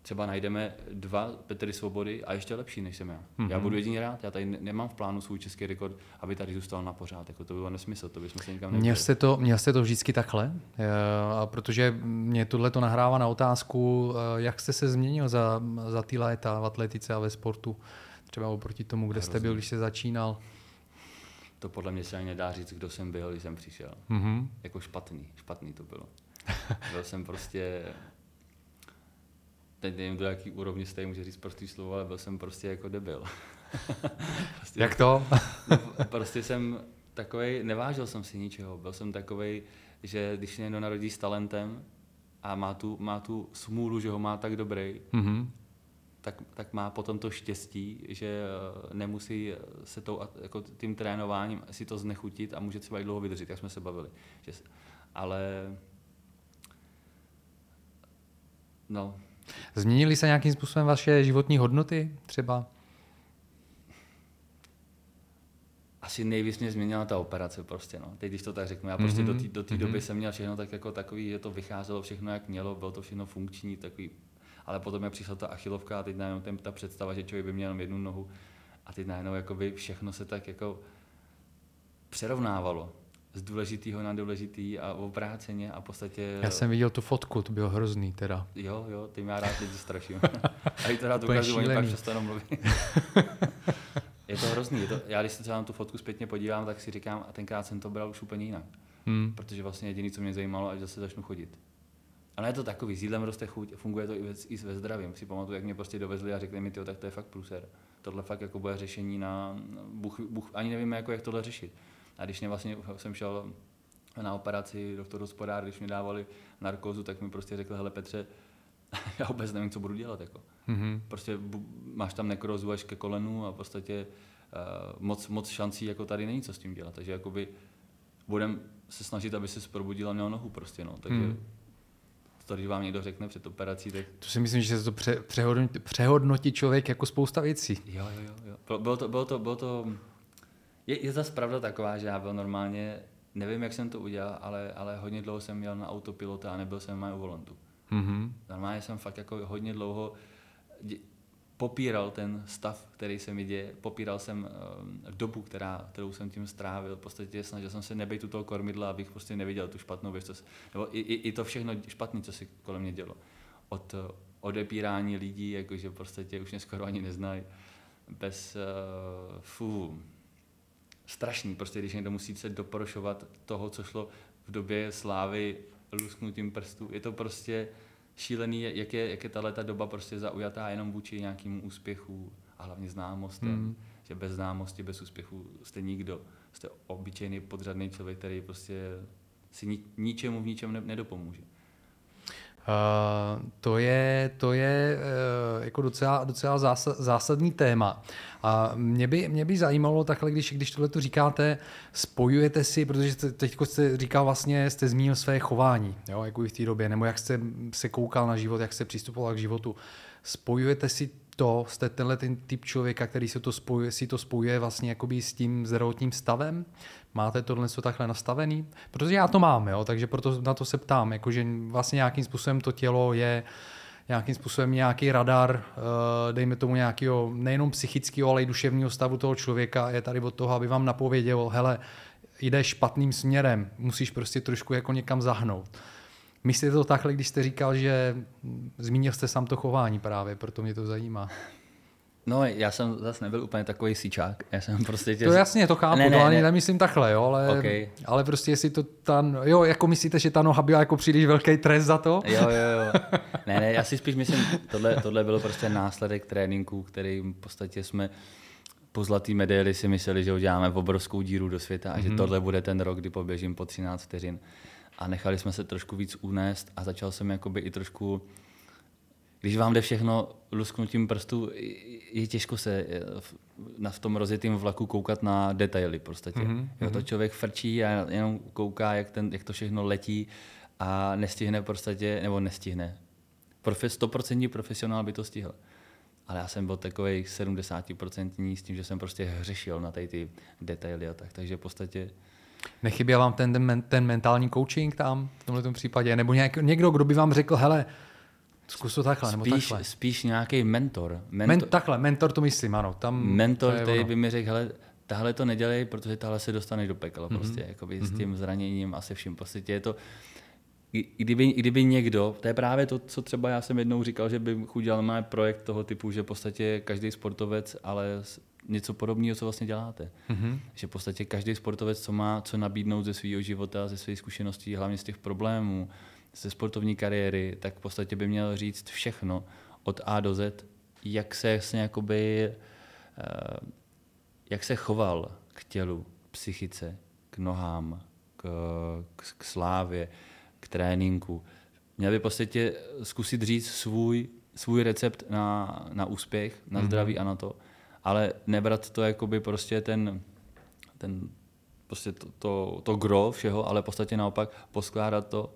Speaker 2: třeba najdeme dva Petry Svobody a ještě lepší než jsem já. Mm-hmm. Já budu jedině rád, já tady nemám v plánu svůj český rekord, aby tady zůstal na pořád. Jako to bylo nesmysl, to bychom se nikam
Speaker 1: měl jste, to, měl jste to vždycky takhle? A protože mě tohle to nahrává na otázku, eh, jak jste se změnil za, za ty léta v atletice a ve sportu? Třeba oproti tomu, kde Hrozný. jste byl, když jste začínal?
Speaker 2: To podle mě se ani nedá říct, kdo jsem byl, když jsem přišel. Mm-hmm. Jako špatný, špatný to bylo. byl jsem prostě teď nevím, do jaký úrovni jste může říct prostý slovo, ale byl jsem prostě jako debil. [laughs]
Speaker 1: prostě, Jak to?
Speaker 2: no, prostě jsem takový, nevážil jsem si ničeho, byl jsem takový, že když někdo narodí s talentem a má tu, má tu smůlu, že ho má tak dobrý, mm-hmm. Tak, tak má potom to štěstí, že eh, nemusí se tou, jako tím trénováním si to znechutit a může třeba i dlouho vydržet, jak jsme se bavili. Že, ale no,
Speaker 1: Změnily se nějakým způsobem vaše životní hodnoty třeba?
Speaker 2: Asi nejvíc mě změnila ta operace prostě, no. Teď, když to tak řeknu, já prostě mm-hmm. do té do mm-hmm. doby jsem měl všechno tak jako takový, že to vycházelo všechno jak mělo, bylo to všechno funkční, takový, ale potom jak přišla ta achilovka a teď najednou ten, ta představa, že člověk by měl jenom jednu nohu a teď najednou jakoby všechno se tak jako přerovnávalo z důležitého na důležitý a obráceně a v podstatě...
Speaker 1: Já jsem viděl tu fotku, to bylo hrozný teda.
Speaker 2: Jo, jo, ty já rád lidi straším. [laughs] a i to rád ukážu, oni pak přestanou mluvit. [laughs] je to hrozný. Je to, já když se třeba na tu fotku zpětně podívám, tak si říkám, a tenkrát jsem to bral už úplně jinak. Hmm. Protože vlastně jediné, co mě zajímalo, až zase začnu chodit. Ale je to takový, s jídlem roste chuť, funguje to i ve, i ve zdravím. Si pamatuju, jak mě prostě dovezli a řekli mi, tyjo, tak to je fakt pluser. Tohle fakt jako bude řešení na, buch, buch, ani nevíme, jako, jak tohle řešit. A když mě vlastně jsem šel na operaci doktor hospodár, když mi dávali narkózu, tak mi prostě řekl, hele Petře, [laughs] já vůbec nevím, co budu dělat. Jako. Mm-hmm. Prostě bu, máš tam nekrozu až ke kolenu a v podstatě uh, moc, moc šancí jako tady není, co s tím dělat. Takže jakoby budem se snažit, aby se probudil a měl nohu prostě. No. Takže mm. To, když vám někdo řekne před operací, tak...
Speaker 1: To si myslím, že se to pře- přehodnotí, přehodnotí člověk jako spousta věcí.
Speaker 2: Jo, jo, jo. Bylo to, bylo to, bylo to je, je zase pravda taková, že já byl normálně, nevím, jak jsem to udělal, ale, ale hodně dlouho jsem měl na autopilota a nebyl jsem u volantu. Mm-hmm. Normálně jsem fakt jako hodně dlouho popíral ten stav, který se mi děje, popíral jsem uh, dobu, která, kterou jsem tím strávil, v podstatě snažil jsem se nebejt u toho kormidla, abych prostě neviděl tu špatnou věc, co se, nebo i, i, i to všechno špatné, co se kolem mě dělo. Od uh, odepírání lidí, jakože v podstatě už mě skoro ani neznají, bez, uh, fů, strašný, prostě když někdo musí se doporošovat toho, co šlo v době slávy lusknutím prstů. Je to prostě šílený, jak je, jak je tahle ta doba prostě zaujatá jenom vůči nějakým úspěchu a hlavně známostem. Mm. Že bez známosti, bez úspěchu jste nikdo. Jste obyčejný podřadný člověk, který prostě si ni, ničemu v ničem ne, nedopomůže.
Speaker 1: Uh, to je, to je uh, jako docela, docela zásad, zásadní téma. A mě by, mě by zajímalo takhle, když, když tohle tu říkáte, spojujete si, protože teď jste říkal vlastně, jste zmínil své chování, jo, jako i v té době, nebo jak jste se koukal na život, jak jste přistupoval k životu. Spojujete si to, jste tenhle ten typ člověka, který se to spojuje, si to spojuje vlastně jakoby s tím zdravotním stavem? Máte tohle co takhle nastavený? Protože já to mám, jo, takže proto na to se ptám, jakože vlastně nějakým způsobem to tělo je nějakým způsobem nějaký radar, eh, dejme tomu nějakého nejenom psychického, ale i duševního stavu toho člověka je tady od toho, aby vám napověděl, hele, jdeš špatným směrem, musíš prostě trošku jako někam zahnout. Myslíte to takhle, když jste říkal, že zmínil jste sám to chování právě, proto mě to zajímá.
Speaker 2: No, já jsem zase nebyl úplně takový síčák. Já jsem prostě
Speaker 1: tě... To jasně, to chápu, ne, ne, to ani ne. nemyslím takhle, jo, ale, okay. ale prostě jestli to ta, jo, jako myslíte, že ta noha byla jako příliš velký trest za to?
Speaker 2: Jo, jo, jo. [laughs] ne, ne, já si spíš myslím, tohle, tohle bylo prostě následek tréninku, který v podstatě jsme po zlatý medaili si mysleli, že uděláme obrovskou díru do světa a mm-hmm. že mhm. tohle bude ten rok, kdy poběžím po 13 vteřin a nechali jsme se trošku víc unést a začal jsem jakoby i trošku, když vám jde všechno lusknutím prstu, je těžko se v, na v tom rozjetém vlaku koukat na detaily prostě. Mm-hmm. Jo, to mhm. člověk frčí a jenom kouká, jak, ten, jak to všechno letí a nestihne prostě, nebo nestihne. Profe, 100% profesionál by to stihl. Ale já jsem byl takový 70% s tím, že jsem prostě hřešil na tady ty detaily a tak. Takže v podstatě
Speaker 1: Nechyběl vám ten, ten, ten mentální coaching tam v tomto případě? Nebo nějak, někdo, kdo by vám řekl, hele, zkus to takhle,
Speaker 2: spíš,
Speaker 1: nebo takhle.
Speaker 2: Spíš nějaký mentor.
Speaker 1: mentor. Men, takhle, mentor to myslím, ano. Tam
Speaker 2: mentor, který ono. by mi řekl, hele, tahle to nedělej, protože tahle se dostane do pekla mm-hmm. prostě, jakoby mm-hmm. s mhm. tím zraněním a se vším. Prostě je to, kdyby, kdyby někdo, to je právě to, co třeba já jsem jednou říkal, že bych udělal má projekt toho typu, že v podstatě každý sportovec, ale něco podobného, co vlastně děláte. Mm-hmm. Že v podstatě každý sportovec, co má co nabídnout ze svého života, ze svých zkušeností, hlavně z těch problémů, ze sportovní kariéry, tak v podstatě by měl říct všechno od A do Z, jak se jasně jakoby, eh, jak se choval k tělu, k psychice, k nohám, k, k, k slávě, k tréninku. Měl by v podstatě zkusit říct svůj, svůj recept na, na úspěch, na mm-hmm. zdraví a na to ale nebrat to jako by prostě ten, ten prostě to, to, to gro všeho, ale v podstatě naopak poskládat to,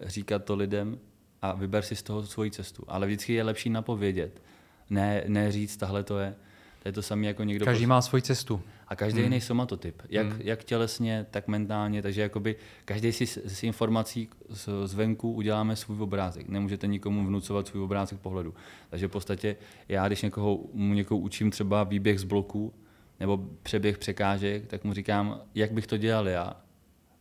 Speaker 2: říkat to lidem a vyber si z toho svoji cestu. Ale vždycky je lepší napovědět, ne, ne říct, tahle to je. To je to samé jako někdo...
Speaker 1: Každý má svoji cestu.
Speaker 2: A každý hmm. jiný somatotyp. Jak, hmm. jak tělesně, tak mentálně. Takže jakoby každý si z informací z, zvenku uděláme svůj obrázek. Nemůžete nikomu vnucovat svůj obrázek pohledu. Takže v podstatě já, když někoho, mu někoho učím třeba výběh z bloku nebo přeběh překážek, tak mu říkám, jak bych to dělal já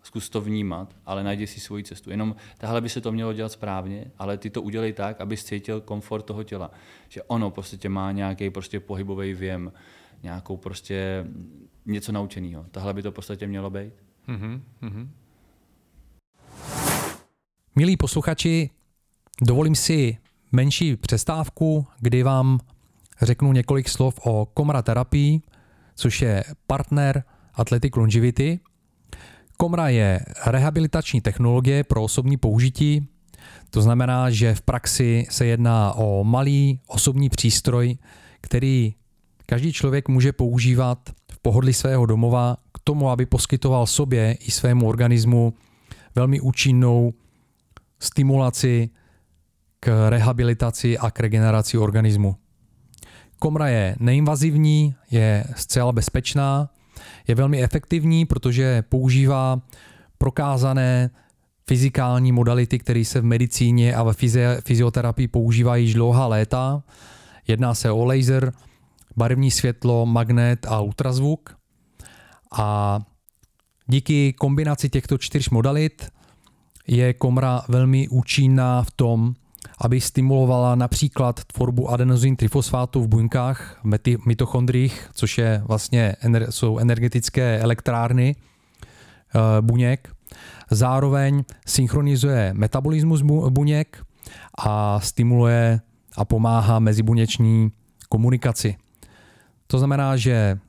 Speaker 2: zkus to vnímat, ale najdi si svoji cestu. Jenom tahle by se to mělo dělat správně, ale ty to udělej tak, abys cítil komfort toho těla. Že ono prostě má nějaký prostě pohybový věm, nějakou prostě něco naučeného. Tahle by to v podstatě mělo být. Mm-hmm.
Speaker 1: Milí posluchači, dovolím si menší přestávku, kdy vám řeknu několik slov o Komra terapii, což je partner Athletic Longevity – Komra je rehabilitační technologie pro osobní použití, to znamená, že v praxi se jedná o malý osobní přístroj, který každý člověk může používat v pohodlí svého domova k tomu, aby poskytoval sobě i svému organismu velmi účinnou stimulaci k rehabilitaci a k regeneraci organismu. Komra je neinvazivní, je zcela bezpečná je velmi efektivní, protože používá prokázané fyzikální modality, které se v medicíně a ve fyzioterapii používají již dlouhá léta. Jedná se o laser, barevní světlo, magnet a ultrazvuk. A díky kombinaci těchto čtyř modalit je komra velmi účinná v tom, aby stimulovala například tvorbu adenozin trifosfátu v buňkách, v mitochondriích, což je vlastně, jsou energetické elektrárny eh, buněk. Zároveň synchronizuje metabolismus buněk a stimuluje a pomáhá mezibuněční komunikaci. To znamená, že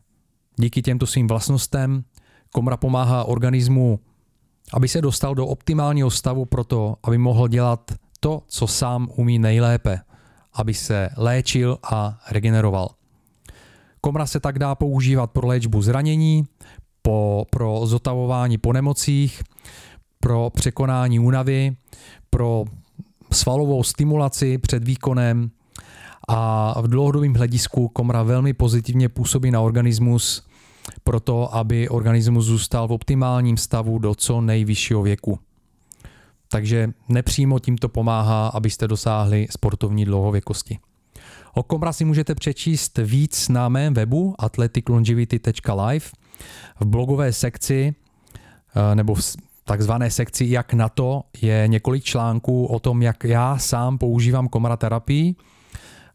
Speaker 1: díky těmto svým vlastnostem komra pomáhá organismu, aby se dostal do optimálního stavu pro to, aby mohl dělat to, co sám umí nejlépe, aby se léčil a regeneroval. Komra se tak dá používat pro léčbu zranění, po, pro zotavování po nemocích, pro překonání únavy, pro svalovou stimulaci před výkonem a v dlouhodobém hledisku komra velmi pozitivně působí na organismus proto, aby organismus zůstal v optimálním stavu do co nejvyššího věku. Takže nepřímo tímto pomáhá, abyste dosáhli sportovní dlouhověkosti. O Komra si můžete přečíst víc na mém webu athleticlongevity.live v blogové sekci eh, nebo v takzvané sekci Jak na to je několik článků o tom, jak já sám používám komraterapii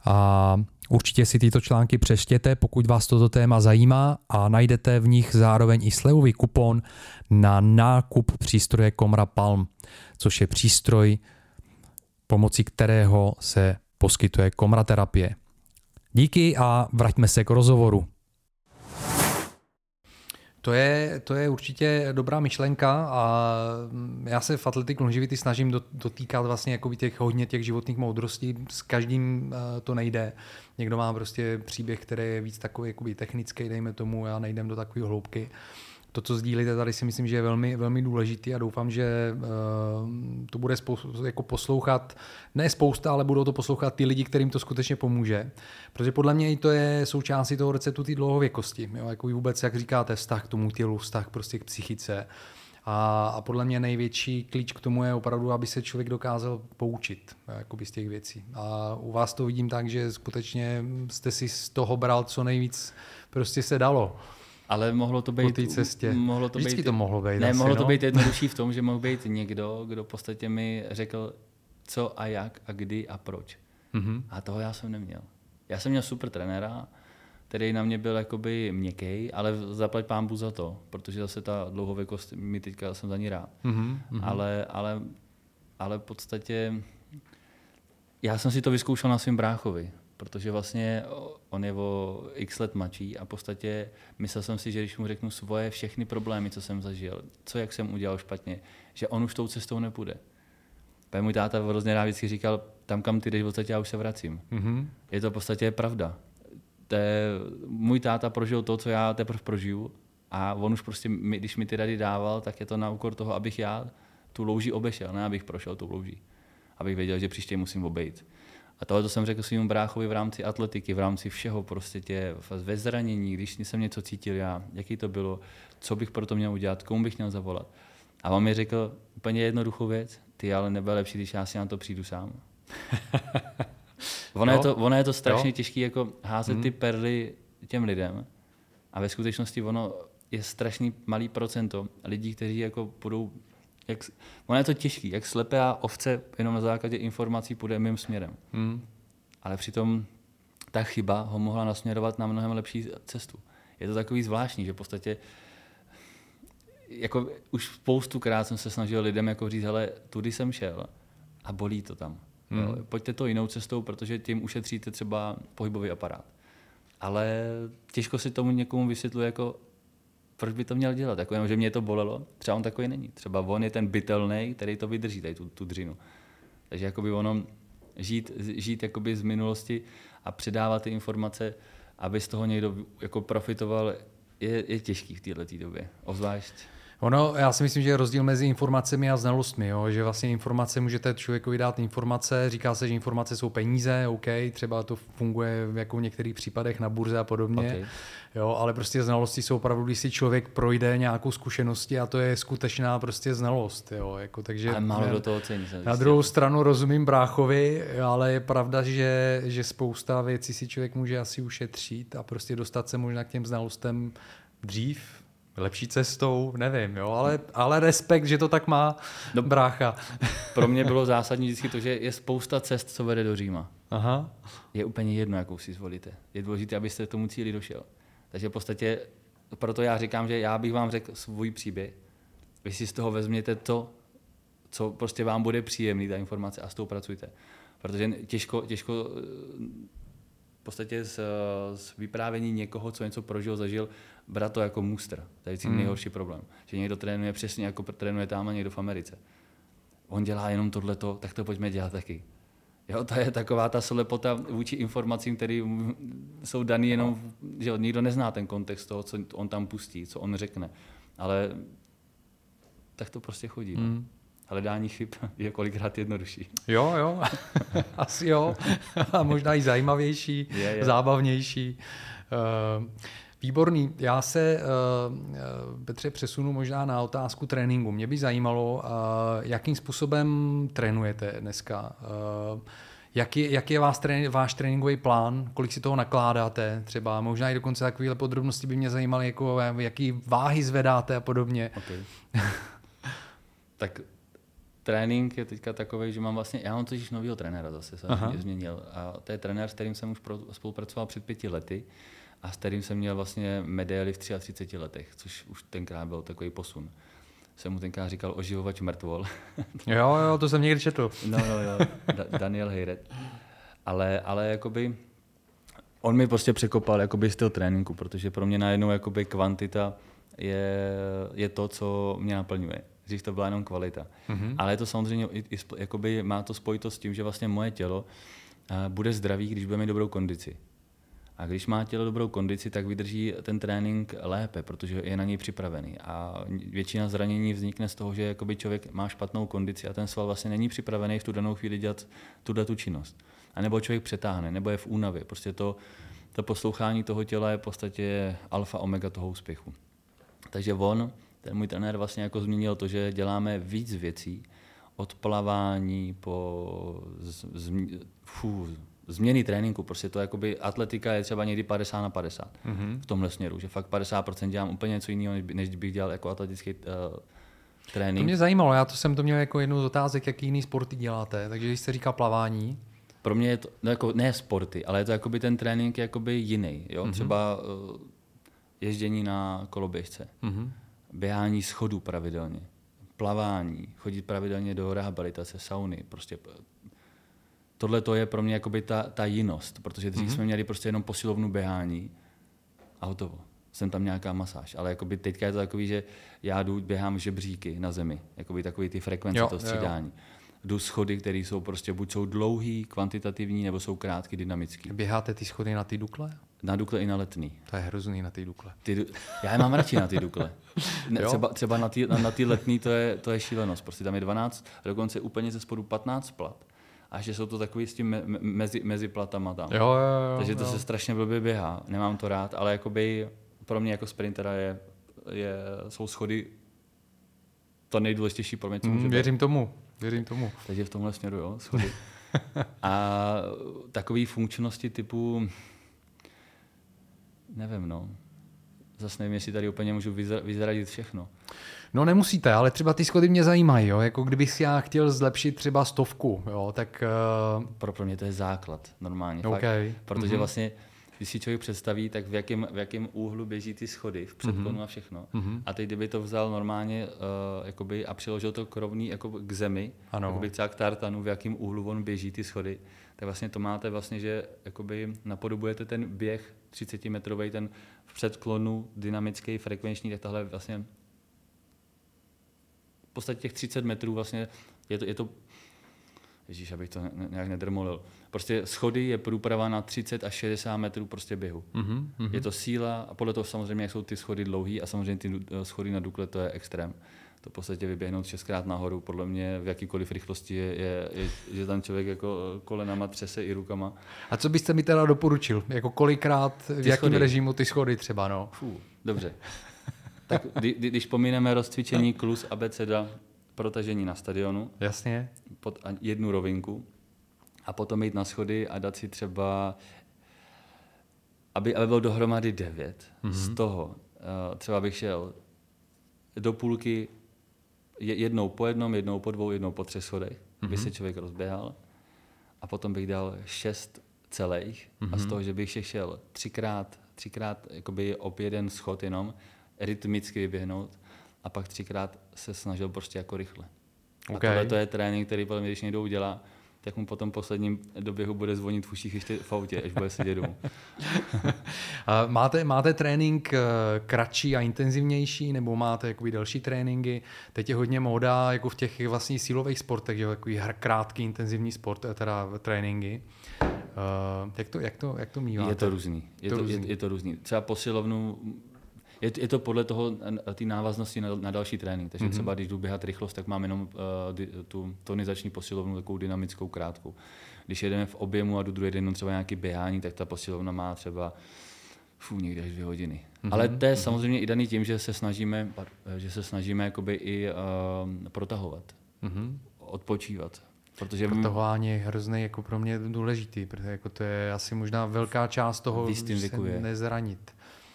Speaker 1: a určitě si tyto články přeštěte, pokud vás toto téma zajímá a najdete v nich zároveň i slevový kupon na nákup přístroje Komra Palm, což je přístroj, pomocí kterého se poskytuje komraterapie. Díky a vraťme se k rozhovoru. To je, to je určitě dobrá myšlenka a já se v Athletic Longevity snažím dotýkat vlastně jako těch hodně těch životních moudrostí. S každým eh, to nejde. Někdo má prostě příběh, který je víc takový jakoby technický, dejme tomu, já nejdem do takové hloubky to, co sdílíte tady, si myslím, že je velmi, velmi důležitý a doufám, že uh, to bude spou- jako poslouchat, ne spousta, ale budou to poslouchat ty lidi, kterým to skutečně pomůže. Protože podle mě i to je součástí toho receptu té dlouhověkosti. Jo? Jako vůbec, jak říkáte, vztah k tomu tělu, vztah prostě k psychice. A, a podle mě největší klíč k tomu je opravdu, aby se člověk dokázal poučit jakoby z těch věcí. A u vás to vidím tak, že skutečně jste si z toho bral co nejvíc prostě se dalo.
Speaker 2: Ale mohlo to být... Po
Speaker 1: té cestě.
Speaker 2: Mohlo to
Speaker 1: Vždycky být, to mohlo být.
Speaker 2: Ne,
Speaker 1: asi,
Speaker 2: mohlo
Speaker 1: no?
Speaker 2: to být jednodušší v tom, že mohl být někdo, kdo v podstatě mi řekl, co a jak a kdy a proč. Mm-hmm. A toho já jsem neměl. Já jsem měl super trenéra, který na mě byl jakoby měkký, ale zaplať pán za to, protože zase ta dlouhověkost, mi teďka jsem za ní rád. Mm-hmm. Ale, ale, ale v podstatě já jsem si to vyzkoušel na svém bráchovi protože vlastně on je o x let mladší a v podstatě myslel jsem si, že když mu řeknu svoje všechny problémy, co jsem zažil, co jak jsem udělal špatně, že on už tou cestou nepůjde. Pak můj táta hrozně rád vždycky říkal, tam kam ty jdeš, v podstatě já už se vracím. Mm-hmm. Je to v podstatě pravda. Te, můj táta prožil to, co já teprve prožiju a on už prostě, když mi ty rady dával, tak je to na úkor toho, abych já tu louži obešel, ne abych prošel tu louží. Abych věděl, že příště musím obejít. A tohle to jsem řekl svým bráchovi v rámci atletiky, v rámci všeho, prostě tě ve zranění, když jsem něco cítil já, jaký to bylo, co bych pro to měl udělat, komu bych měl zavolat. A on mi řekl úplně jednoduchou věc, ty ale nebude lepší, když já si na to přijdu sám. [laughs] ono, je to, ono je to strašně těžké jako házet hmm. ty perly těm lidem a ve skutečnosti ono je strašný malý procento lidí, kteří jako budou jak, ono je to těžký, jak slepá ovce jenom na základě informací půjde mým směrem. Hmm. Ale přitom ta chyba ho mohla nasměrovat na mnohem lepší cestu. Je to takový zvláštní, že v podstatě jako už spoustu krát jsem se snažil lidem jako říct, hele, tudy jsem šel a bolí to tam. Hmm. Jo, pojďte to jinou cestou, protože tím ušetříte třeba pohybový aparát. Ale těžko si tomu někomu vysvětluje jako, proč by to měl dělat? Jako jenom, že mě to bolelo, třeba on takový není. Třeba on je ten bytelný, který to vydrží, tady tu, tu dřinu. Takže jakoby ono žít, žít jakoby z minulosti a předávat ty informace, aby z toho někdo jako profitoval, je, je těžký v této době. Obzvlášť
Speaker 1: Ono, já si myslím, že je rozdíl mezi informacemi a znalostmi, jo? že vlastně informace můžete člověku dát informace, říká se, že informace jsou peníze, OK, třeba to funguje jako v některých případech na burze a podobně, okay. jo, ale prostě znalosti jsou opravdu, když si člověk projde nějakou zkušenosti a to je skutečná prostě znalost, jo, jako, takže...
Speaker 2: Ale málo do toho cení.
Speaker 1: Na druhou stranu rozumím bráchovi, ale je pravda, že, že spousta věcí si člověk může asi ušetřit a prostě dostat se možná k těm znalostem dřív, lepší cestou, nevím, jo, ale, ale respekt, že to tak má no, brácha.
Speaker 2: Pro mě bylo zásadní vždycky to, že je spousta cest, co vede do Říma. Aha. Je úplně jedno, jakou si zvolíte. Je důležité, abyste tomu cíli došel. Takže v podstatě, proto já říkám, že já bych vám řekl svůj příběh. Vy si z toho vezměte to, co prostě vám bude příjemný, ta informace a s tou pracujte. Protože těžko, těžko v podstatě z, z vyprávění někoho, co něco prožil, zažil, brát to jako muster. To je hmm. nejhorší problém. Že někdo trénuje přesně jako trénuje tam a někdo v Americe. on dělá jenom tohleto, tak to pojďme dělat taky. Jo, to je taková ta slepota vůči informacím, které jsou dané jenom, že nikdo nezná ten kontext toho, co on tam pustí, co on řekne. Ale tak to prostě chodí. No. Hledání chyb je kolikrát jednodušší.
Speaker 1: Jo, jo, [laughs] asi jo. A možná i zajímavější, je, je. zábavnější. Uh, Výborný. Já se, uh, Petře, přesunu možná na otázku tréninku. Mě by zajímalo, uh, jakým způsobem trénujete dneska. Uh, jaký, jaký je váš, trén, váš tréninkový plán, kolik si toho nakládáte třeba, možná i dokonce takovéhle podrobnosti by mě zajímaly, jako jaký váhy zvedáte a podobně. Okay. [laughs]
Speaker 2: tak trénink je teďka takový, že mám vlastně, já mám totiž nového trenéra zase, jsem změnil. A to je trenér, s kterým jsem už spolupracoval před pěti lety a s kterým jsem měl vlastně medaily v 33 letech, což už tenkrát byl takový posun. Jsem mu tenkrát říkal oživovač mrtvol. [laughs]
Speaker 1: jo, jo, to jsem někdy četl.
Speaker 2: no, no, jo, da- Daniel Hejret. Ale, ale jakoby, on mi prostě překopal jakoby styl tréninku, protože pro mě najednou jakoby kvantita je, je to, co mě naplňuje. Dřív to byla jenom kvalita. Mm-hmm. Ale to samozřejmě, i, i, jakoby má to spojitost s tím, že vlastně moje tělo uh, bude zdravý, když bude mít dobrou kondici. A když má tělo dobrou kondici, tak vydrží ten trénink lépe, protože je na něj připravený. A většina zranění vznikne z toho, že jakoby člověk má špatnou kondici a ten sval vlastně není připravený v tu danou chvíli dělat tuhle tu činnost. A nebo člověk přetáhne, nebo je v únavě. Prostě to, to poslouchání toho těla je v podstatě alfa omega toho úspěchu. Takže on, ten můj trenér vlastně jako změnil to, že děláme víc věcí, od plavání po z, z, fů, změny tréninku, prostě to jakoby atletika je třeba někdy 50 na 50 mm-hmm. v tomhle směru, že fakt 50% dělám úplně něco jiného, než, než bych dělal jako atletický uh, trénink.
Speaker 1: To mě zajímalo, já to jsem to měl jako jednu z otázek, jaký jiný sporty děláte, takže když jste říká plavání,
Speaker 2: pro mě je to no jako, ne sporty, ale je to jakoby ten trénink jakoby jiný. Jo? Mm-hmm. Třeba uh, ježdění na koloběžce, mm-hmm. Běhání schodů pravidelně, plavání, chodit pravidelně do rehabilitace, sauny, prostě tohle to je pro mě jakoby ta, ta jinost, protože dřív mm-hmm. jsme měli prostě jenom posilovnu běhání a hotovo. Jsem tam nějaká masáž, ale jakoby teďka je to takový, že já jdu, běhám žebříky na zemi, jakoby takový ty frekvence, jo, to střídání. Jo, jo. Jdu schody, které jsou prostě buď jsou dlouhý, kvantitativní, nebo jsou krátký, dynamický.
Speaker 1: Běháte ty schody na ty dukle?
Speaker 2: Na dukle i na letný.
Speaker 1: To je hrozný na ty dukle.
Speaker 2: Ty, já je mám radši na ty dukle. Ne, třeba, třeba na ty, na, na ty letný to je, to je šílenost. Prostě tam je 12, dokonce úplně ze spodu 15 plat a že jsou to takový s tím me, mezi, mezi platama tam.
Speaker 1: Jo, jo, jo,
Speaker 2: Takže to
Speaker 1: jo.
Speaker 2: se strašně blbě běhá. Nemám to rád, ale jakoby pro mě jako sprintera je, je, jsou schody to nejdůležitější pro mě, co
Speaker 1: mm, Věřím být. tomu, věřím tomu.
Speaker 2: Takže v tomhle směru, jo, [laughs] schody. a takové funkčnosti typu, nevím, no, zase nevím, jestli tady úplně můžu vyzradit všechno.
Speaker 1: No nemusíte, ale třeba ty schody mě zajímají, jo? jako kdybych si já chtěl zlepšit třeba stovku, jo? tak... Uh...
Speaker 2: Pro, pro mě to je základ normálně,
Speaker 1: okay.
Speaker 2: fakt, protože mm-hmm. vlastně když si člověk představí, tak v jakém, v jakém úhlu běží ty schody, v předklonu mm-hmm. a všechno. Mm-hmm. A teď, kdyby to vzal normálně uh, jakoby, a přiložil to k rovný jako k zemi, ano. jakoby třeba k tartanu, v jakém úhlu on běží ty schody, tak vlastně to máte vlastně, že jakoby napodobujete ten běh 30 metrový, ten v předklonu dynamický, frekvenční, tak tahle vlastně v podstatě těch 30 metrů vlastně je to, je to Ježíš, abych to nějak nedrmolil. Prostě schody je průprava na 30 až 60 metrů prostě běhu. Mm-hmm. Je to síla a podle toho samozřejmě, jak jsou ty schody dlouhý a samozřejmě ty eh, schody na Dukle to je extrém. To v podstatě vyběhnout šestkrát nahoru, podle mě v jakýkoliv rychlosti je, je, je, že tam člověk jako eh, kolenama třese i rukama.
Speaker 1: A co byste mi teda doporučil? Jako kolikrát, v jakém režimu ty schody třeba? No?
Speaker 2: Fů, dobře. tak kdy, když pomineme rozcvičení klus abeceda, protažení na stadionu.
Speaker 1: Jasně.
Speaker 2: Pod jednu rovinku. A potom jít na schody a dát si třeba, aby, aby bylo dohromady devět. Mm-hmm. Z toho uh, třeba bych šel do půlky jednou po jednom, jednou po dvou, jednou po třech schodech, mm-hmm. by se člověk rozběhal. A potom bych dal šest celých mm-hmm. a z mhm. toho, že bych šel třikrát, třikrát jakoby op jeden schod jenom, rytmicky vyběhnout a pak třikrát se snažil prostě jako rychle. Okay. A tohle to je trénink, který podle mě, když někdo udělá, tak mu potom posledním doběhu bude zvonit v uších ještě v autě, až bude sedět domů. [laughs]
Speaker 1: máte, máte trénink eh, kratší a intenzivnější, nebo máte jakoby další tréninky? Teď je hodně móda jako v těch vlastně sílových sportech, že takový krátký intenzivní sport, eh, teda tréninky. Uh, jak, to, jak, to, jak to míváte?
Speaker 2: Je to různý. Je to, to, různý. Je, je to různý. Třeba posilovnu je, je to podle toho ty návaznosti na, na další trénink. Takže mm-hmm. třeba když jdu běhat rychlost, tak mám jenom uh, di, tu tonizační posilovnu, takovou dynamickou krátkou. Když jedeme v objemu a jdu druhý den třeba nějaký běhání, tak ta posilovna má třeba fů, někde až dvě hodiny. Mm-hmm. Ale to je mm-hmm. samozřejmě i daný tím, že se snažíme, že se snažíme jakoby i uh, protahovat, mm-hmm. odpočívat.
Speaker 1: Protože Protahování je hrozně jako pro mě důležitý, protože jako to je asi možná velká část toho, že se nezranit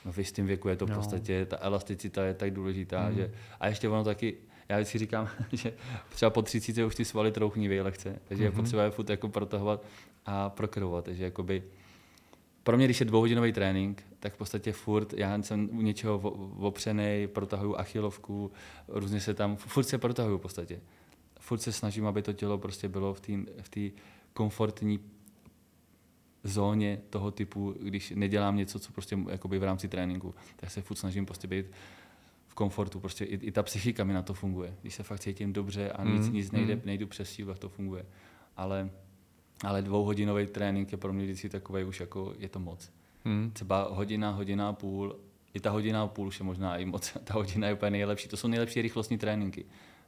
Speaker 2: no v jistém věku je to v no. podstatě, ta elasticita je tak důležitá, mm. že a ještě ono taky, já vždycky říkám, [laughs] že třeba po 30 už ty svaly trouchní lehce, takže mm-hmm. je mhm. potřeba je furt jako protahovat a prokrovat, takže jakoby pro mě, když je dvouhodinový trénink, tak v podstatě furt, já jsem u něčeho opřený, protahuju achilovku, různě se tam, furt se protahuju v podstatě. Furt se snažím, aby to tělo prostě bylo v té v komfortní zóně toho typu, když nedělám něco, co prostě jakoby v rámci tréninku, tak se furt snažím prostě být v komfortu. Prostě i, i ta psychika mi na to funguje. Když se fakt cítím dobře a nic, mm. nic nejde, mm. nejdu přes sílu, tak to funguje. Ale, ale dvouhodinový trénink je pro mě vždycky takový už jako, je to moc. Mm. Třeba hodina, hodina a půl, i ta hodina a půl už je možná i moc, [laughs] ta hodina je úplně nejlepší. To jsou nejlepší rychlostní tréninky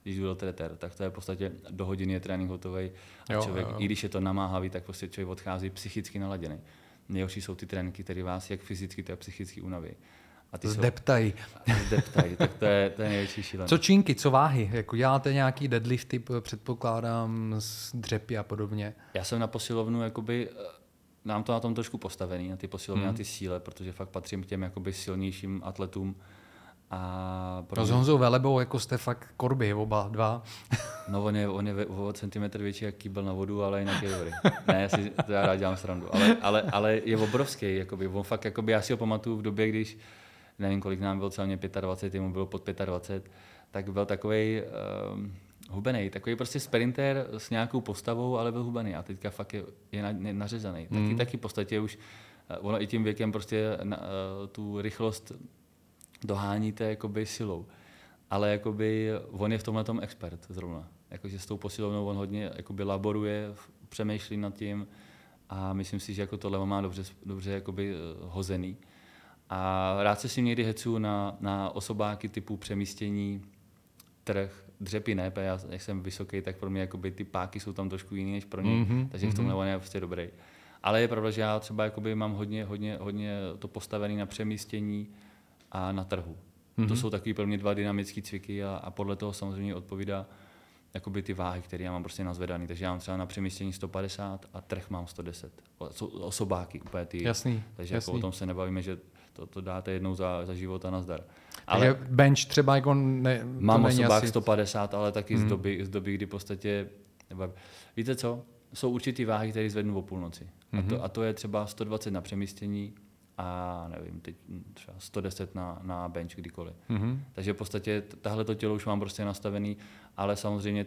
Speaker 2: když jdu do treter, tak to je v podstatě do hodiny je trénink hotový. A jo, člověk, jo, jo. i když je to namáhavý, tak prostě člověk odchází psychicky naladěný. Nejhorší jsou ty tréninky, které vás jak fyzicky, tak psychicky unaví.
Speaker 1: A ty zdeptají.
Speaker 2: Jsou, zdeptají, tak to je, to je největší šílené.
Speaker 1: Co činky, co váhy? Jako děláte nějaký deadlifty, předpokládám, z dřepy a podobně?
Speaker 2: Já jsem na posilovnu, jakoby, eh, nám to na tom trošku postavený, na ty posilovny, hmm. na ty síle, protože fakt patřím k těm jakoby silnějším atletům,
Speaker 1: a pro... No s Honzou Velebou jako jste fakt korby, oba dva.
Speaker 2: no on je, on je o centimetr větší jak kýbel na vodu, ale jinak je dobrý. Ne, já si to já rád dělám srandu. Ale, ale, ale je obrovský, jakoby, on fakt, jakoby, já si ho pamatuju v době, když nevím, kolik nám bylo celně 25, jemu bylo pod 25, tak byl takový uh, ehm, hubený, takový prostě sprinter s nějakou postavou, ale byl hubený a teďka fakt je, je na, nařezaný. Mm. Taky, taky v podstatě už, uh, ono i tím věkem prostě na, uh, tu rychlost doháníte jakoby silou. Ale jakoby on je v tomhle tom expert zrovna. Jakože s tou posilovnou on hodně jakoby laboruje, přemýšlí nad tím a myslím si, že jako tohle má dobře, dobře jakoby eh, hozený. A rád se si někdy hecu na, na osobáky typu přemístění, trh, dřepy ne, já, jak jsem vysoký, tak pro mě jakoby ty páky jsou tam trošku jiný než pro ně, mm-hmm, takže v tomhle mm-hmm. on je prostě dobrý. Ale je pravda, že já třeba jakoby mám hodně, hodně, hodně to postavené na přemístění, a na trhu. Mm-hmm. To mhm. jsou takový pro mě dva dynamické cviky a, a podle toho samozřejmě odpovídá jakoby ty váhy, které já mám prostě nazvedaný. Takže já mám třeba na přemístění 150 a trh mám 110. O, osobáky úplně ty.
Speaker 1: Jasný,
Speaker 2: Takže
Speaker 1: jasný.
Speaker 2: Jako o tom se nebavíme, že to, to dáte jednou za, za život a nazdar.
Speaker 1: Ale Takže bench třeba jako ne,
Speaker 2: Mám osobák asi... 150, ale taky mm. z, mhm. doby, z doby, kdy v podstatě... Víte co? Jsou určitý váhy, které zvednu o půlnoci. Mm-hmm. A, to, mhm. a to je třeba 120 na přemístění, a nevím, teď třeba 110 na, na bench kdykoliv. Mm-hmm. Takže v podstatě tahle to tělo už mám prostě nastavený, ale samozřejmě e,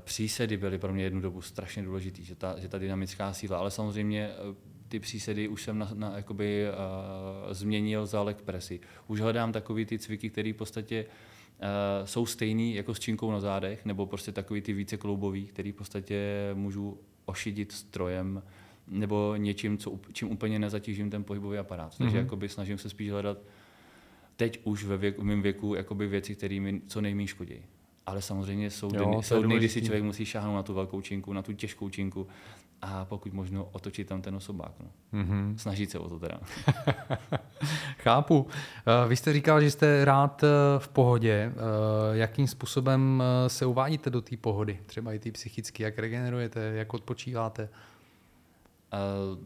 Speaker 2: přísedy byly pro mě jednu dobu strašně důležitý, že ta, že ta dynamická síla, ale samozřejmě e, ty přísedy už jsem na, na, jakoby, e, změnil za leg pressy. Už hledám takový ty cviky, které v podstatě e, jsou stejný jako s činkou na zádech, nebo prostě takový ty více kloubový, který v podstatě můžu ošidit strojem, nebo něčím, co, čím úplně nezatížím ten pohybový aparát. Takže mm-hmm. jakoby snažím se spíš hledat teď už ve věku, v mém věku jakoby věci, které mi co nejméně škodí. Ale samozřejmě jsou jo, dny, jsou dny, kdy si člověk musí šáhnout na tu velkou činku, na tu těžkou činku a pokud možno otočit tam ten osobák. No. Mm-hmm. Snažit se o to teda. [laughs]
Speaker 1: Chápu. Eh, vy jste říkal, že jste rád eh, v pohodě. Eh, jakým způsobem se uvádíte do té pohody? Třeba i ty psychicky, jak regenerujete, jak odpočíváte?
Speaker 2: Uh,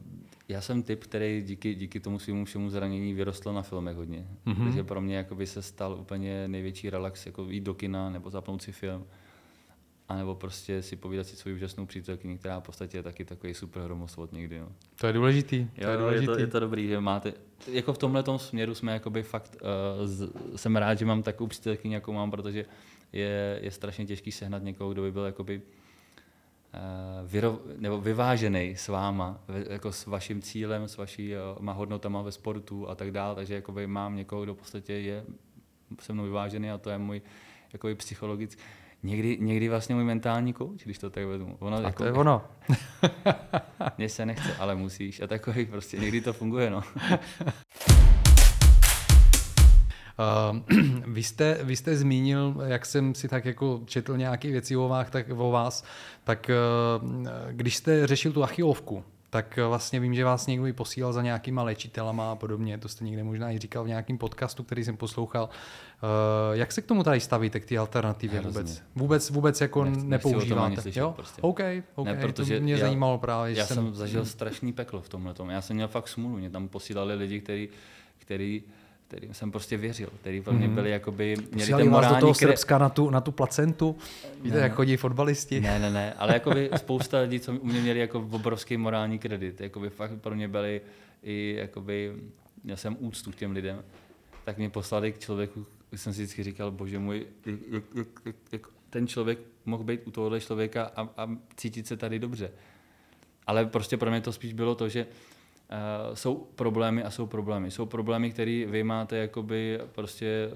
Speaker 2: já jsem typ, který díky, díky tomu svému všemu zranění vyrostl na filmech hodně. Mm-hmm. Takže pro mě jakoby se stal úplně největší relax, jako jít do kina nebo zapnout si film. A nebo prostě si povídat si svou úžasnou přítelkyni, která v podstatě je taky takový super hromosvod někdy. No.
Speaker 1: To je důležitý.
Speaker 2: To jo, je, důležitý. Je, to, je to dobrý, že máte, jako v tomhle směru jsme jakoby fakt, uh, z, jsem rád, že mám takovou přítelkyni, jakou mám, protože je, je strašně těžký sehnat někoho, kdo by byl jakoby vyrov, nebo vyvážený s váma, jako s vaším cílem, s vašíma hodnotama ve sportu a tak dále, takže jakoby mám někoho, kdo v podstatě je se mnou vyvážený a to je můj jakoby psychologický, někdy, někdy vlastně můj mentální kouč, když to tak vezmu.
Speaker 1: Ono, a jako, to je ono. [laughs]
Speaker 2: Mně se nechce, ale musíš a takový prostě někdy to funguje, no. [laughs]
Speaker 1: Uh, [clears throat] vy, jste, vy jste zmínil, jak jsem si tak jako četl nějaké věci o vás, tak, o vás, tak uh, když jste řešil tu achilovku, tak vlastně vím, že vás někdo i posílal za nějakýma léčitelama a podobně, to jste někde možná i říkal v nějakém podcastu, který jsem poslouchal. Uh, jak se k tomu tady stavíte, k té alternativě vůbec? Vůbec, vůbec jako nechci, nepoužíváte?
Speaker 2: Slyšet, jo? Prostě.
Speaker 1: OK, OK, ne, protože to mě já, zajímalo právě.
Speaker 2: Já jsem, jsem zažil strašný peklo v tomhle. Já jsem měl fakt smůlu, mě tam posílali lidi, kteří který kterým jsem prostě věřil, který pro mě mhm. byli jakoby,
Speaker 1: měli ten morální... do toho kre... Srbska na tu, na tu placentu? Víte, ne, jak chodí fotbalisti?
Speaker 2: Ne, ne, ne, ale jakoby spousta lidí, co u mě měli jako obrovský morální kredit, jakoby fakt pro mě byli i jakoby, měl jsem úctu k těm lidem, tak mě poslali k člověku, jsem si vždycky říkal, bože můj, jak, jak, jak, jak ten člověk mohl být u tohohle člověka a, a cítit se tady dobře. Ale prostě pro mě to spíš bylo to, že Uh, jsou problémy a jsou problémy. Jsou problémy, které vy máte jakoby prostě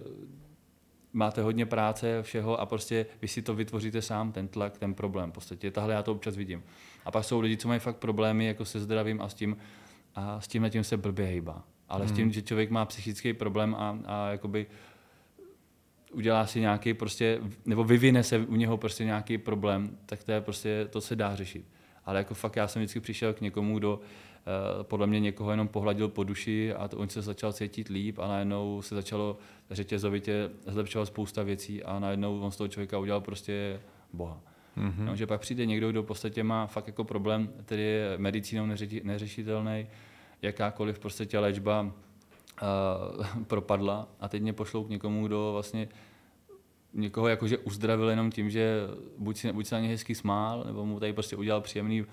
Speaker 2: máte hodně práce, všeho a prostě vy si to vytvoříte sám, ten tlak, ten problém. V podstatě tahle já to občas vidím. A pak jsou lidi, co mají fakt problémy jako se zdravím a s tím, a s tím tím se blbě hejbá. Ale hmm. s tím, že člověk má psychický problém a, a jakoby udělá si nějaký prostě, nebo vyvine se u něho prostě nějaký problém, tak to je prostě, to se dá řešit. Ale jako fakt já jsem vždycky přišel k někomu, kdo Eh, podle mě někoho jenom pohladil po duši a to, on se začal cítit líp a najednou se začalo řetězovitě zlepšovat spousta věcí a najednou on z toho člověka udělal prostě boha. Mm-hmm. No, že pak přijde někdo, kdo v podstatě má fakt jako problém, který je medicínou neři, neřešitelný, jakákoliv prostě léčba uh, [laughs] propadla a teď mě pošlou k někomu, kdo vlastně někoho jakože uzdravil jenom tím, že buď, si, buď se na ně hezky smál, nebo mu tady prostě udělal příjemný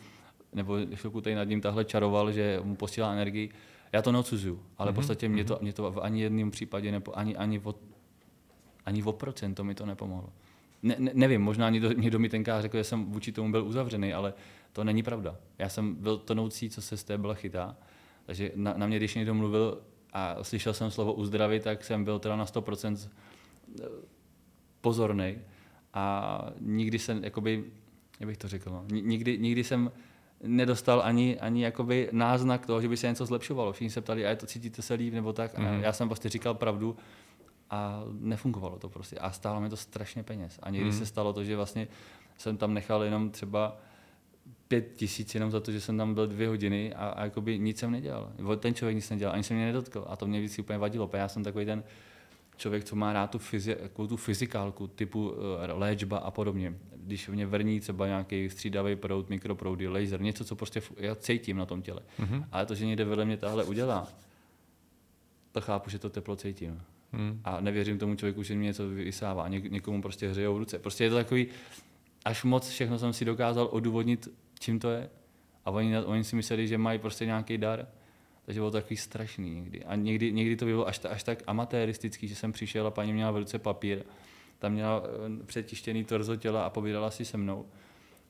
Speaker 2: nebo chvilku tady nad ním tahle čaroval, že mu posílá energii. Já to neodsuzuju, ale mm-hmm. v podstatě mě to, mhm. mě to v ani jednom případě, nebo ani, ani, o, ani o procento mi to nepomohlo. Ne, ne, nevím, možná někdo, někdo mi tenkrát řekl, že jsem vůči tomu byl uzavřený, ale to není pravda. Já jsem byl tonoucí, co se z té byla chytá. Takže na, na mě, když někdo mluvil a slyšel jsem slovo uzdravit, tak jsem byl teda na 100% eh, pozorný. A nikdy jsem, jakoby, jak bych to řekl, no, nikdy, nikdy jsem nedostal ani, ani jakoby náznak toho, že by se něco zlepšovalo. Všichni se ptali, a je to cítíte se líp nebo tak. Mm-hmm. A mhm. já jsem prostě říkal pravdu a nefungovalo to prostě. A stálo mi to strašně peněz. A někdy mm-hmm. se stalo to, že vlastně jsem tam nechal jenom třeba pět tisíc jenom za to, že jsem tam byl dvě hodiny a, a jakoby nic jsem nedělal. Ten člověk nic nedělal, ani se mě nedotkl. A to mě vždycky úplně vadilo. Já jsem takový ten člověk, co má rád tu, fyzi, tu fyzikálku, typu uh, léčba a podobně když mě vrní třeba nějaký střídavý proud, mikroproudy, laser, něco, co prostě já cítím na tom těle. Mm-hmm. Ale to, že někde vedle mě tahle udělá, to chápu, že to teplo cítím. Mm. A nevěřím tomu člověku, že mě něco vysává. Ně, někomu prostě hřejou ruce. Prostě je to takový, až moc všechno jsem si dokázal odůvodnit, čím to je. A oni, oni si mysleli, že mají prostě nějaký dar. Takže bylo to takový strašný někdy. A někdy, někdy to bylo až, až tak amatéristický, že jsem přišel a paní měla v ruce papír tam měla eh, přetištěný torzo těla a povídala si se mnou.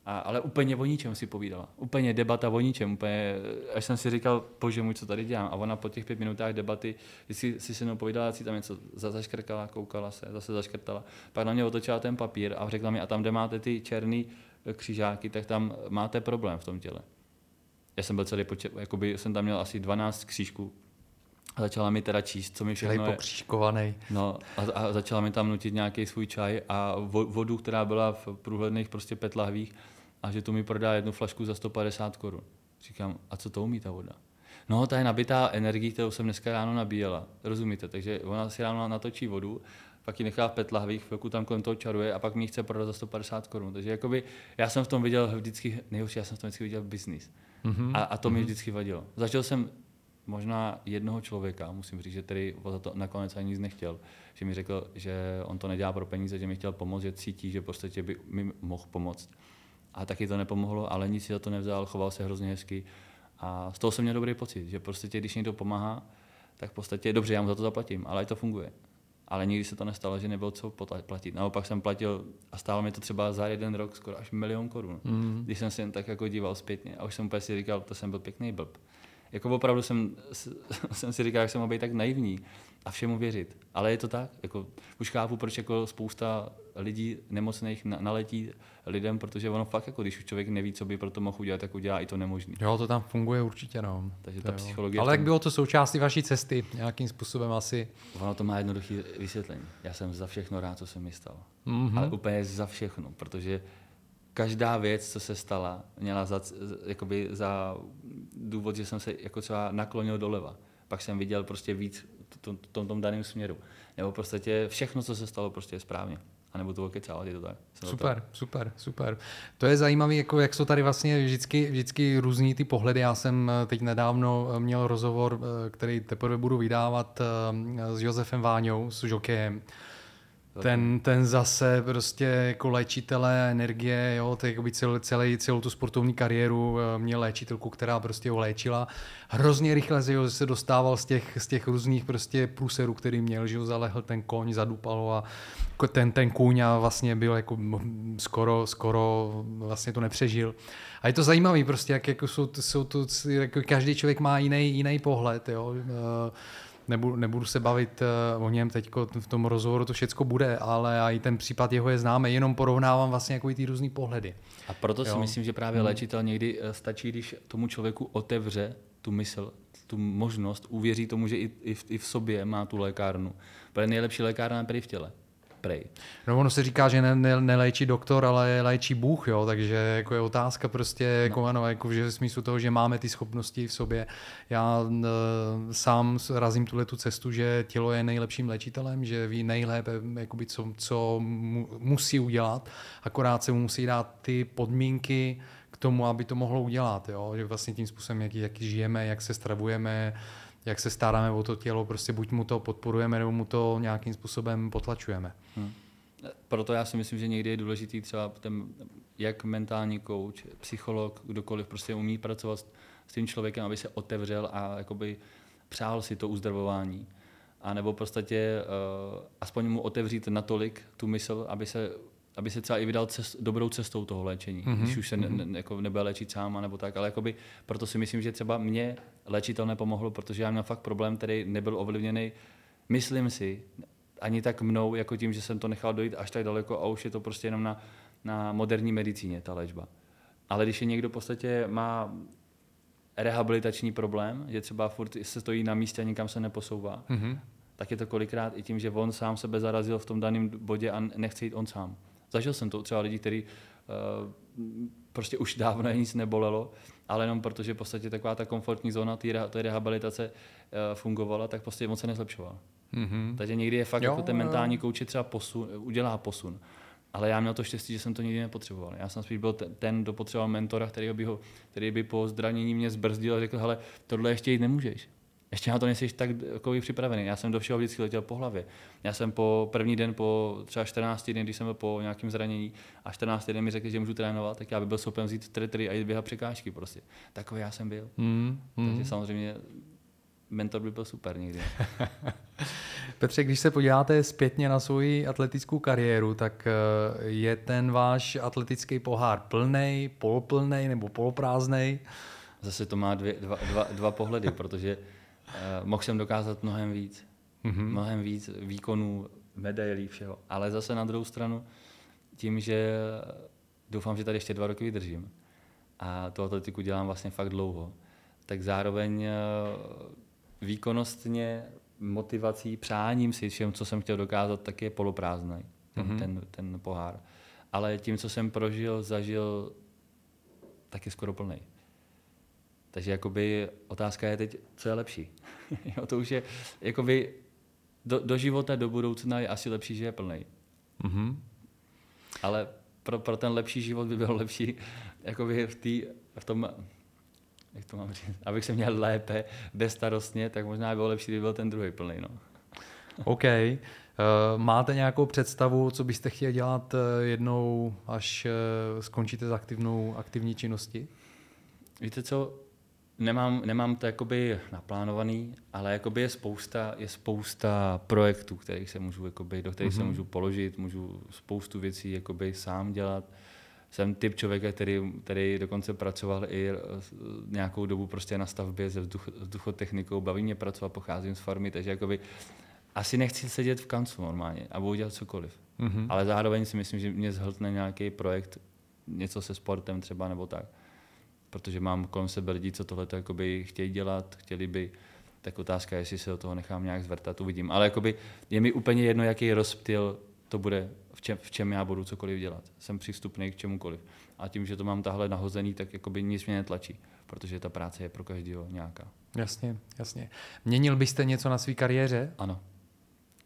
Speaker 2: A, ale úplně o ničem si povídala. Úplně debata o ničem. Úplně, eh, až jsem si říkal, bože můj, co tady dělám. A ona po těch pět minutách debaty, si, si se mnou povídala, si tam něco zaškrkala, koukala se, zase zaškrtala. Pak na mě otočila ten papír a řekla mi, a tam, kde máte ty černé eh, křižáky, tak tam máte problém v tom těle. Já jsem byl celý počet, jakoby jsem tam měl asi 12 křížků a začala mi teda číst, co mi všechno
Speaker 1: je. pokřížkovaný.
Speaker 2: No a, a, začala mi tam nutit nějaký svůj čaj a vodu, která byla v průhledných prostě petlahvích a že tu mi prodá jednu flašku za 150 korun. Říkám, a co to umí ta voda? No, ta je nabitá energií, kterou jsem dneska ráno nabíjela. Rozumíte? Takže ona si ráno natočí vodu, pak ji nechá v petlahvích, chvilku tam kolem toho čaruje a pak mi ji chce prodat za 150 korun. Takže jakoby, já jsem v tom viděl vždycky, nejhorší, já jsem v tom vždycky viděl business. Mm-hmm. A, a to mm-hmm. mi vždycky vadilo. Začal jsem možná jednoho člověka, musím říct, že tedy za to nakonec ani nic nechtěl, že mi řekl, že on to nedělá pro peníze, že mi chtěl pomoct, že cítí, že prostě by mi mohl pomoct. A taky to nepomohlo, ale nic si za to nevzal, choval se hrozně hezky. A z toho jsem měl dobrý pocit, že prostě když někdo pomáhá, tak v podstatě dobře, já mu za to zaplatím, ale i to funguje. Ale nikdy se to nestalo, že nebylo co platit. Naopak jsem platil a stálo mi to třeba za jeden rok skoro až milion korun. Mm. Když jsem se jen tak jako díval zpětně a už jsem úplně si říkal, to jsem byl pěkný blb. Jako opravdu jsem, [laughs] jsem si říkal, jak jsem mohl být tak naivní a všemu věřit. Ale je to tak. Jako, už chápu, proč jako spousta lidí nemocných naletí lidem, protože ono fakt, jako, když už člověk neví, co by pro to mohl udělat, tak udělá i to nemožné.
Speaker 1: Jo, to tam funguje určitě, no.
Speaker 2: Takže ta psychologie...
Speaker 1: Ale jak bylo to součástí vaší cesty, nějakým způsobem asi?
Speaker 2: Ono to má jednoduché vysvětlení. Já jsem za všechno rád, co se mi stalo. Mm-hmm. Ale úplně za všechno, protože každá věc, co se stala, měla za, jakoby za důvod, že jsem se jako třeba naklonil doleva. Pak jsem viděl prostě víc tom, tom, tom daném směru. Nebo prostě všechno, co se stalo, prostě je správně. A nebo to kecávat, je to tak.
Speaker 1: Jsem super, to... super, super. To je zajímavé, jako jak jsou tady vlastně vždycky, vždycky různý ty pohledy. Já jsem eh, teď nedávno eh, měl rozhovor, eh, který teprve budu vydávat s Josefem Váňou, s žokejem ten, ten zase prostě jako léčitelé energie, jo, to by celý, celý, celou tu sportovní kariéru eh, měl léčitelku, která prostě ho léčila. Hrozně rychle že se dostával z těch, z těch různých prostě průserů, který měl, že ho zalehl ten koň, zadupal ho a ten, ten kůň a vlastně byl jako skoro, skoro vlastně to nepřežil. A je to zajímavé prostě, jak jako jsou, jsou to, jako každý člověk má jiný, jiný pohled, jo. Uh, nebudu, nebudu se bavit uh, o něm teď v tom rozhovoru, to všechno bude, ale i ten případ jeho je známý, jenom porovnávám vlastně jako ty různý pohledy.
Speaker 2: A proto jo. si myslím, že právě hmm. léčitel někdy eh, stačí, když tomu člověku otevře tu mysl, tu možnost, uvěří tomu, že i, i, v, i v sobě má tu lékárnu. Protože nejlepší lékárna je v těle prej.
Speaker 1: No ono se říká, že ne, ne, neléčí doktor, ale léčí Bůh, jo, takže jako je otázka prostě, no. jako ano, jako v smyslu toho, že máme ty schopnosti v sobě. Já e, sám razím tuhle tu cestu, že tělo je nejlepším léčitelem, že ví nejlépe, jakoby, co, co mu, musí udělat, akorát se mu musí dát ty podmínky k tomu, aby to mohlo udělat, jo, že vlastně tím způsobem, jak, jak žijeme, jak se stravujeme, jak se staráme o to tělo, prostě buď mu to podporujeme, nebo mu to nějakým způsobem potlačujeme. Hmm.
Speaker 2: Proto já si myslím, že někdy je důležitý třeba ten, jak mentální coach, psycholog, kdokoliv prostě umí pracovat s tím člověkem, aby se otevřel a jakoby přál si to uzdravování. A nebo prostě uh, aspoň mu otevřít natolik tu mysl, aby se aby se třeba i vydal cest, dobrou cestou toho léčení, mm-hmm. když už se ne, mhm. ne, jako nebude léčit sám nebo tak, ale jakoby, proto si myslím, že třeba mě léčitel nepomohl, protože já měl fakt problém, který nebyl ovlivněný, myslím si, ani tak mnou, jako tím, že jsem to nechal dojít až tak daleko a už je to prostě jenom na, na moderní medicíně, ta léčba. Ale když je někdo v podstatě má rehabilitační problém, že třeba furt se stojí na místě a nikam se neposouvá, mm-hmm. tak je to kolikrát i tím, že on sám sebe zarazil v tom daném bodě a nechce jít on sám. Zažil jsem to třeba lidi, kteří uh, prostě už dávno nic nebolelo, ale jenom protože v podstatě taková ta komfortní zóna té re, rehabilitace uh, fungovala, tak prostě moc se nezlepšovala. Mm-hmm. Takže někdy je fakt jo, jako ten mentální kouč třeba posun, udělá posun. Ale já měl to štěstí, že jsem to nikdy nepotřeboval. Já jsem spíš byl ten, ten kdo potřeboval mentora, který by, ho, který by po zdranění mě zbrzdil a řekl, hele, tohle ještě jít nemůžeš ještě na to nejsi tak jako připravený. Já jsem do všeho vždycky letěl po hlavě. Já jsem po první den, po třeba 14 dny, když jsem byl po nějakém zranění a 14 den mi řekli, že můžu trénovat, tak já bych byl schopen vzít tretry a jít běhat překážky prostě. Takový já jsem byl. Mm, mm. Takže samozřejmě mentor by byl super někdy. [laughs]
Speaker 1: Petře, když se podíváte zpětně na svoji atletickou kariéru, tak eh, je ten váš atletický pohár plný, poloplný nebo poloprázdný?
Speaker 2: Zase to má dvě, dva, dva, dva pohledy, protože mohl jsem dokázat mnohem víc. Mm-hmm. Mnohem víc výkonů, medailí, všeho. Ale zase na druhou stranu, tím, že doufám, že tady ještě dva roky vydržím a tu atletiku dělám vlastně fakt dlouho, tak zároveň eh, výkonnostně, motivací, přáním si všem, co jsem chtěl dokázat, tak je poloprázdný ten, mm-hmm. ten, ten pohár. Ale tím, co jsem prožil, zažil, tak je skoro plný. Takže jakoby otázka je teď, co je lepší. [laughs] jo, to už je, jakoby do, do života, do budoucna je asi lepší, že je plný. Mm-hmm. Ale pro, pro ten lepší život by bylo lepší [laughs] jakoby v, tý, v tom, jak to mám říct, abych se měl lépe, bezstarostně, tak možná by bylo lepší, kdyby byl ten druhý plný. No. [laughs]
Speaker 1: OK. Uh, máte nějakou představu, co byste chtěli dělat uh, jednou, až uh, skončíte s aktivnou, aktivní činností?
Speaker 2: Víte co, Nemám, nemám to jakoby naplánovaný, ale jakoby je spousta, je spousta projektů, kterých se můžu, jakoby, do kterých mm-hmm. se mhm. můžu položit, můžu spoustu věcí jakoby sám dělat. Jsem typ člověka, který, který dokonce pracoval i nějakou dobu prostě na stavbě se vzduch, vzduchotechnikou, baví mě pracovat, pocházím z farmy, takže jakoby asi nechci sedět v kancu normálně a budu dělat cokoliv. Mm-hmm. Ale zároveň si myslím, že mě zhltne nějaký projekt, něco se sportem třeba nebo tak protože mám kolem sebe lidi, co tohle jakoby chtějí dělat, chtěli by, tak otázka je, jestli se do toho nechám nějak zvrtat, uvidím. Ale jakoby je mi úplně jedno, jaký rozptyl to bude, v čem, v čem já budu cokoliv dělat. Jsem přístupný k čemukoliv. A tím, že to mám tahle nahozený, tak jakoby nic mě netlačí, protože ta práce je pro každého nějaká.
Speaker 1: Jasně, jasně. Měnil byste něco na své kariéře?
Speaker 2: Ano.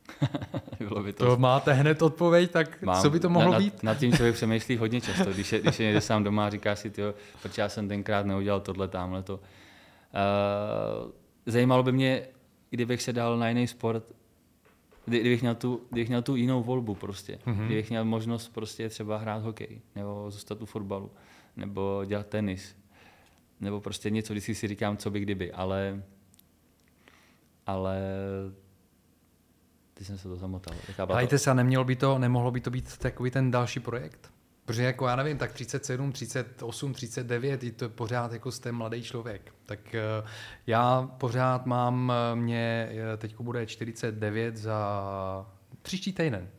Speaker 2: [laughs]
Speaker 1: Bylo by to... to máte hned odpověď, tak Mám, co by to mohlo
Speaker 2: na,
Speaker 1: být?
Speaker 2: Na, nad tím člověk [laughs] přemýšlí hodně často. Když je, když je někde sám doma a říká si, tyjo, proč já jsem tenkrát neudělal tohle, tamhle to. Uh, zajímalo by mě, kdybych se dal na jiný sport, kdybych měl tu, kdybych měl tu jinou volbu prostě. Mm-hmm. Kdybych měl možnost prostě třeba hrát hokej, nebo zůstat u fotbalu, nebo dělat tenis, nebo prostě něco, když si říkám, co by kdyby, ale ale ty jsem se to zamotal.
Speaker 1: Hejte se, a nemělo by to, nemohlo by to být takový ten další projekt? Protože jako já nevím, tak 37, 38, 39, to pořád jako jste mladý člověk. Tak eh, já pořád mám, eh, mě eh, teď bude 49 za příští týden.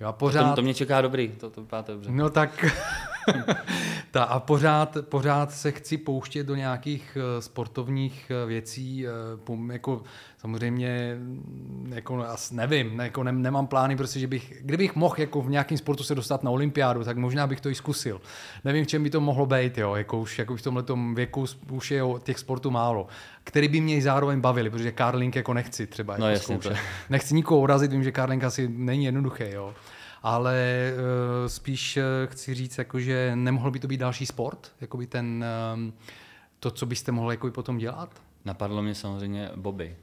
Speaker 2: Já pořád... To, to mě čeká dobrý, to, to vypadá dobře.
Speaker 1: No tak [laughs] Ta, a pořád, pořád se chci pouštět do nějakých uh, sportovních uh, věcí, uh, jako samozřejmě, mm, jako as, nevím, ne, jako ne, nemám plány, prostě, že bych, kdybych mohl jako v nějakém sportu se dostat na olympiádu, tak možná bych to i zkusil. Nevím, v čem by to mohlo být, jo, jako už jako v tomhle věku už je těch sportů málo, který by mě i zároveň bavili, protože karling jako nechci třeba
Speaker 2: no,
Speaker 1: jako
Speaker 2: jasně, To.
Speaker 1: Nechci nikoho urazit, vím, že karling asi není jednoduchý, jo ale uh, spíš uh, chci říct, jako, že nemohl by to být další sport, jako by ten, um, to, co byste mohli jako potom dělat?
Speaker 2: Napadlo mě samozřejmě Bobby,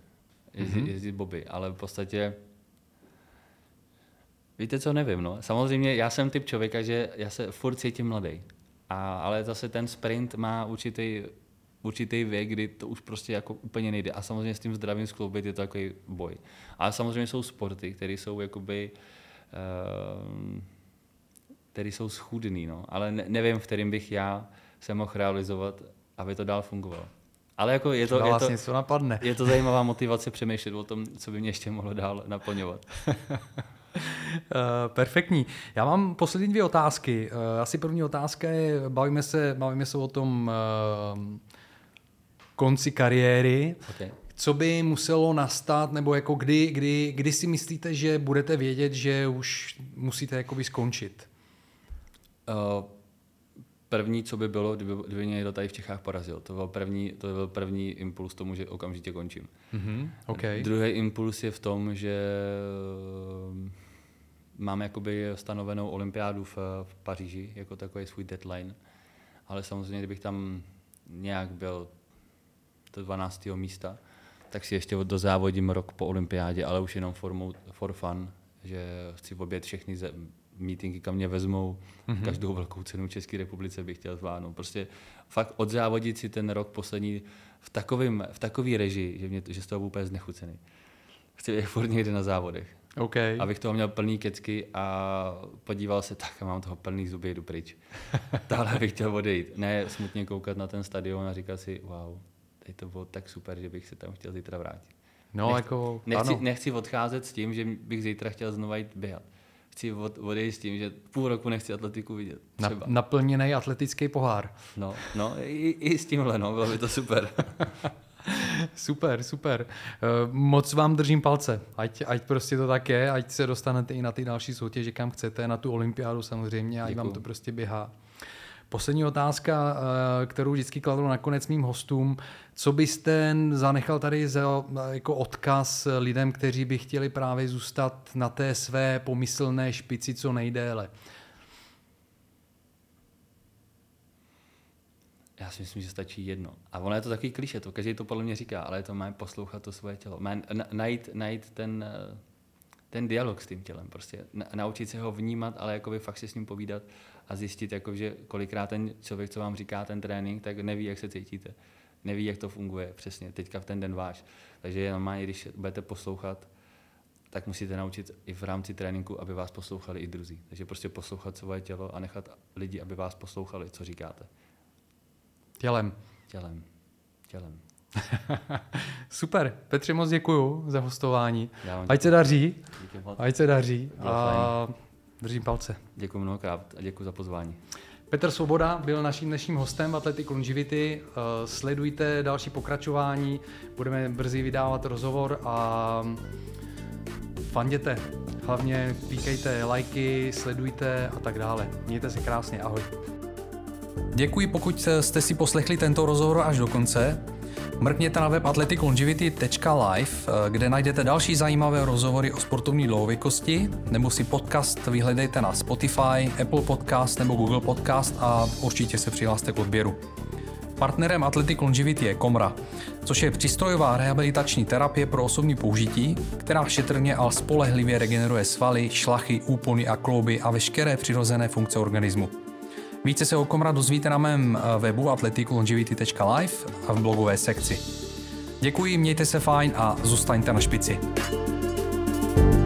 Speaker 2: jezdit, mm-hmm. jezdit Bobby, ale v podstatě Víte, co nevím, no. Samozřejmě já jsem typ člověka, že já se furt cítím mladý. A, ale zase ten sprint má určitý, určitý věk, kdy to už prostě jako úplně nejde. A samozřejmě s tím zdravím skloubit je to takový boj. Ale samozřejmě jsou sporty, které jsou jakoby uh, Ehm, který jsou schudný, no. ale ne, nevím, v kterým bych já se mohl realizovat, aby to dál fungovalo. Ale jako je to,
Speaker 1: je,
Speaker 2: to,
Speaker 1: napadne.
Speaker 2: je to zajímavá motivace přemýšlet o tom, co by mě ještě mohlo dál naplňovat.
Speaker 1: Uh, [laughs] perfektní. Já mám poslední dvě otázky. Uh, asi první otázka je, bavíme se, bavíme se o tom uh, konci kariéry. Okay co by muselo nastat, nebo jako kdy, kdy, kdy si myslíte, že budete vědět, že už musíte jakoby skončit?
Speaker 2: Uh, první, co by bylo, kdyby, kdyby mě někdo tady v Čechách porazil. To byl první, to byl první impuls tomu, že okamžitě končím.
Speaker 1: Mm-hmm, okay.
Speaker 2: Druhý impuls je v tom, že eh, mám jakoby stanovenou olympiádu v, v Paříži jako takový svůj deadline. Ale samozřejmě, kdybych tam nějak byl do 12. místa, tak si ještě dozávodím rok po olympiádě, ale už jenom formou, for fun, že chci obět všechny meetingy, kam mě vezmou, mm-hmm. každou velkou cenu České republice bych chtěl zvládnout. Prostě fakt odzávodit si ten rok poslední v takovém v takový režii, že, mě, že z toho vůbec znechucený. Chci být furt někde na závodech.
Speaker 1: Okay.
Speaker 2: Abych toho měl plný kecky a podíval se tak a mám toho plný zuby, jdu pryč. [laughs] Dále bych chtěl odejít. Ne smutně koukat na ten stadion a říkat si, wow, to bylo tak super, že bych se tam chtěl zítra vrátit.
Speaker 1: No,
Speaker 2: Nech,
Speaker 1: jako,
Speaker 2: nechci, ano. nechci odcházet s tím, že bych zítra chtěl znovu jít běhat. Chci od, odejít s tím, že půl roku nechci atletiku vidět. Třeba.
Speaker 1: Na, naplněný atletický pohár.
Speaker 2: No, no i, i s tímhle, no, bylo by to super. [laughs]
Speaker 1: super, super. Uh, moc vám držím palce, ať, ať prostě to tak je, ať se dostanete i na ty další soutěže, kam chcete, na tu olympiádu samozřejmě, ať vám to prostě běhá. Poslední otázka, eh, kterou vždycky kladu nakonec mým hostům. Co byste zanechal tady za, jako odkaz lidem, kteří by chtěli právě zůstat na té své pomyslné špici co nejdéle?
Speaker 2: Já si myslím, že stačí jedno. A ono je to takový kliše, to každý to podle mě říká, ale je to má poslouchat to svoje tělo. Má najít, najít ten, eh, ten dialog s tím tělem, prostě naučit se ho vnímat, ale jakoby fakt si s ním povídat a zjistit, jako, že kolikrát ten člověk, co vám říká ten trénink, tak neví, jak se cítíte. neví, jak to funguje přesně teďka v ten den váš. Takže normálně, když budete poslouchat, tak musíte naučit i v rámci tréninku, aby vás poslouchali i druzí. Takže prostě poslouchat svoje tělo a nechat lidi, aby vás poslouchali, co říkáte.
Speaker 1: Tělem.
Speaker 2: Tělem. Tělem. [laughs]
Speaker 1: Super. Petře, moc děkuju za hostování. Ať se daří. Ať se daří. A držím palce.
Speaker 2: Děkuji mnohokrát a děkuji za pozvání.
Speaker 1: Petr Svoboda byl naším dnešním hostem v Athletic Longevity. Eh, sledujte další pokračování, budeme brzy vydávat rozhovor a fanděte. Hlavně píkejte lajky, sledujte a tak dále. Mějte se krásně, ahoj. Děkuji, pokud jste si poslechli tento rozhovor až do konce. Mrkněte na web athleticlongevity.live, eh, kde najdete další zajímavé rozhovory o sportovní dlouhověkosti, nebo si podcast vyhledejte na Spotify, Apple Podcast nebo Google Podcast a určitě se přihlaste k odběru. Partnerem Athletic Longevity je Komra, což je přístrojová rehabilitační terapie pro osobní použití, která šetrně a spolehlivě regeneruje svaly, šlachy, úpony a klouby a veškeré přirozené funkce organismu. Více se o Komra dozvíte na mém eh, webu atletiklongivity.live a v blogové sekci. Děkuji, mějte se fajn a zůstaňte na špici. thank you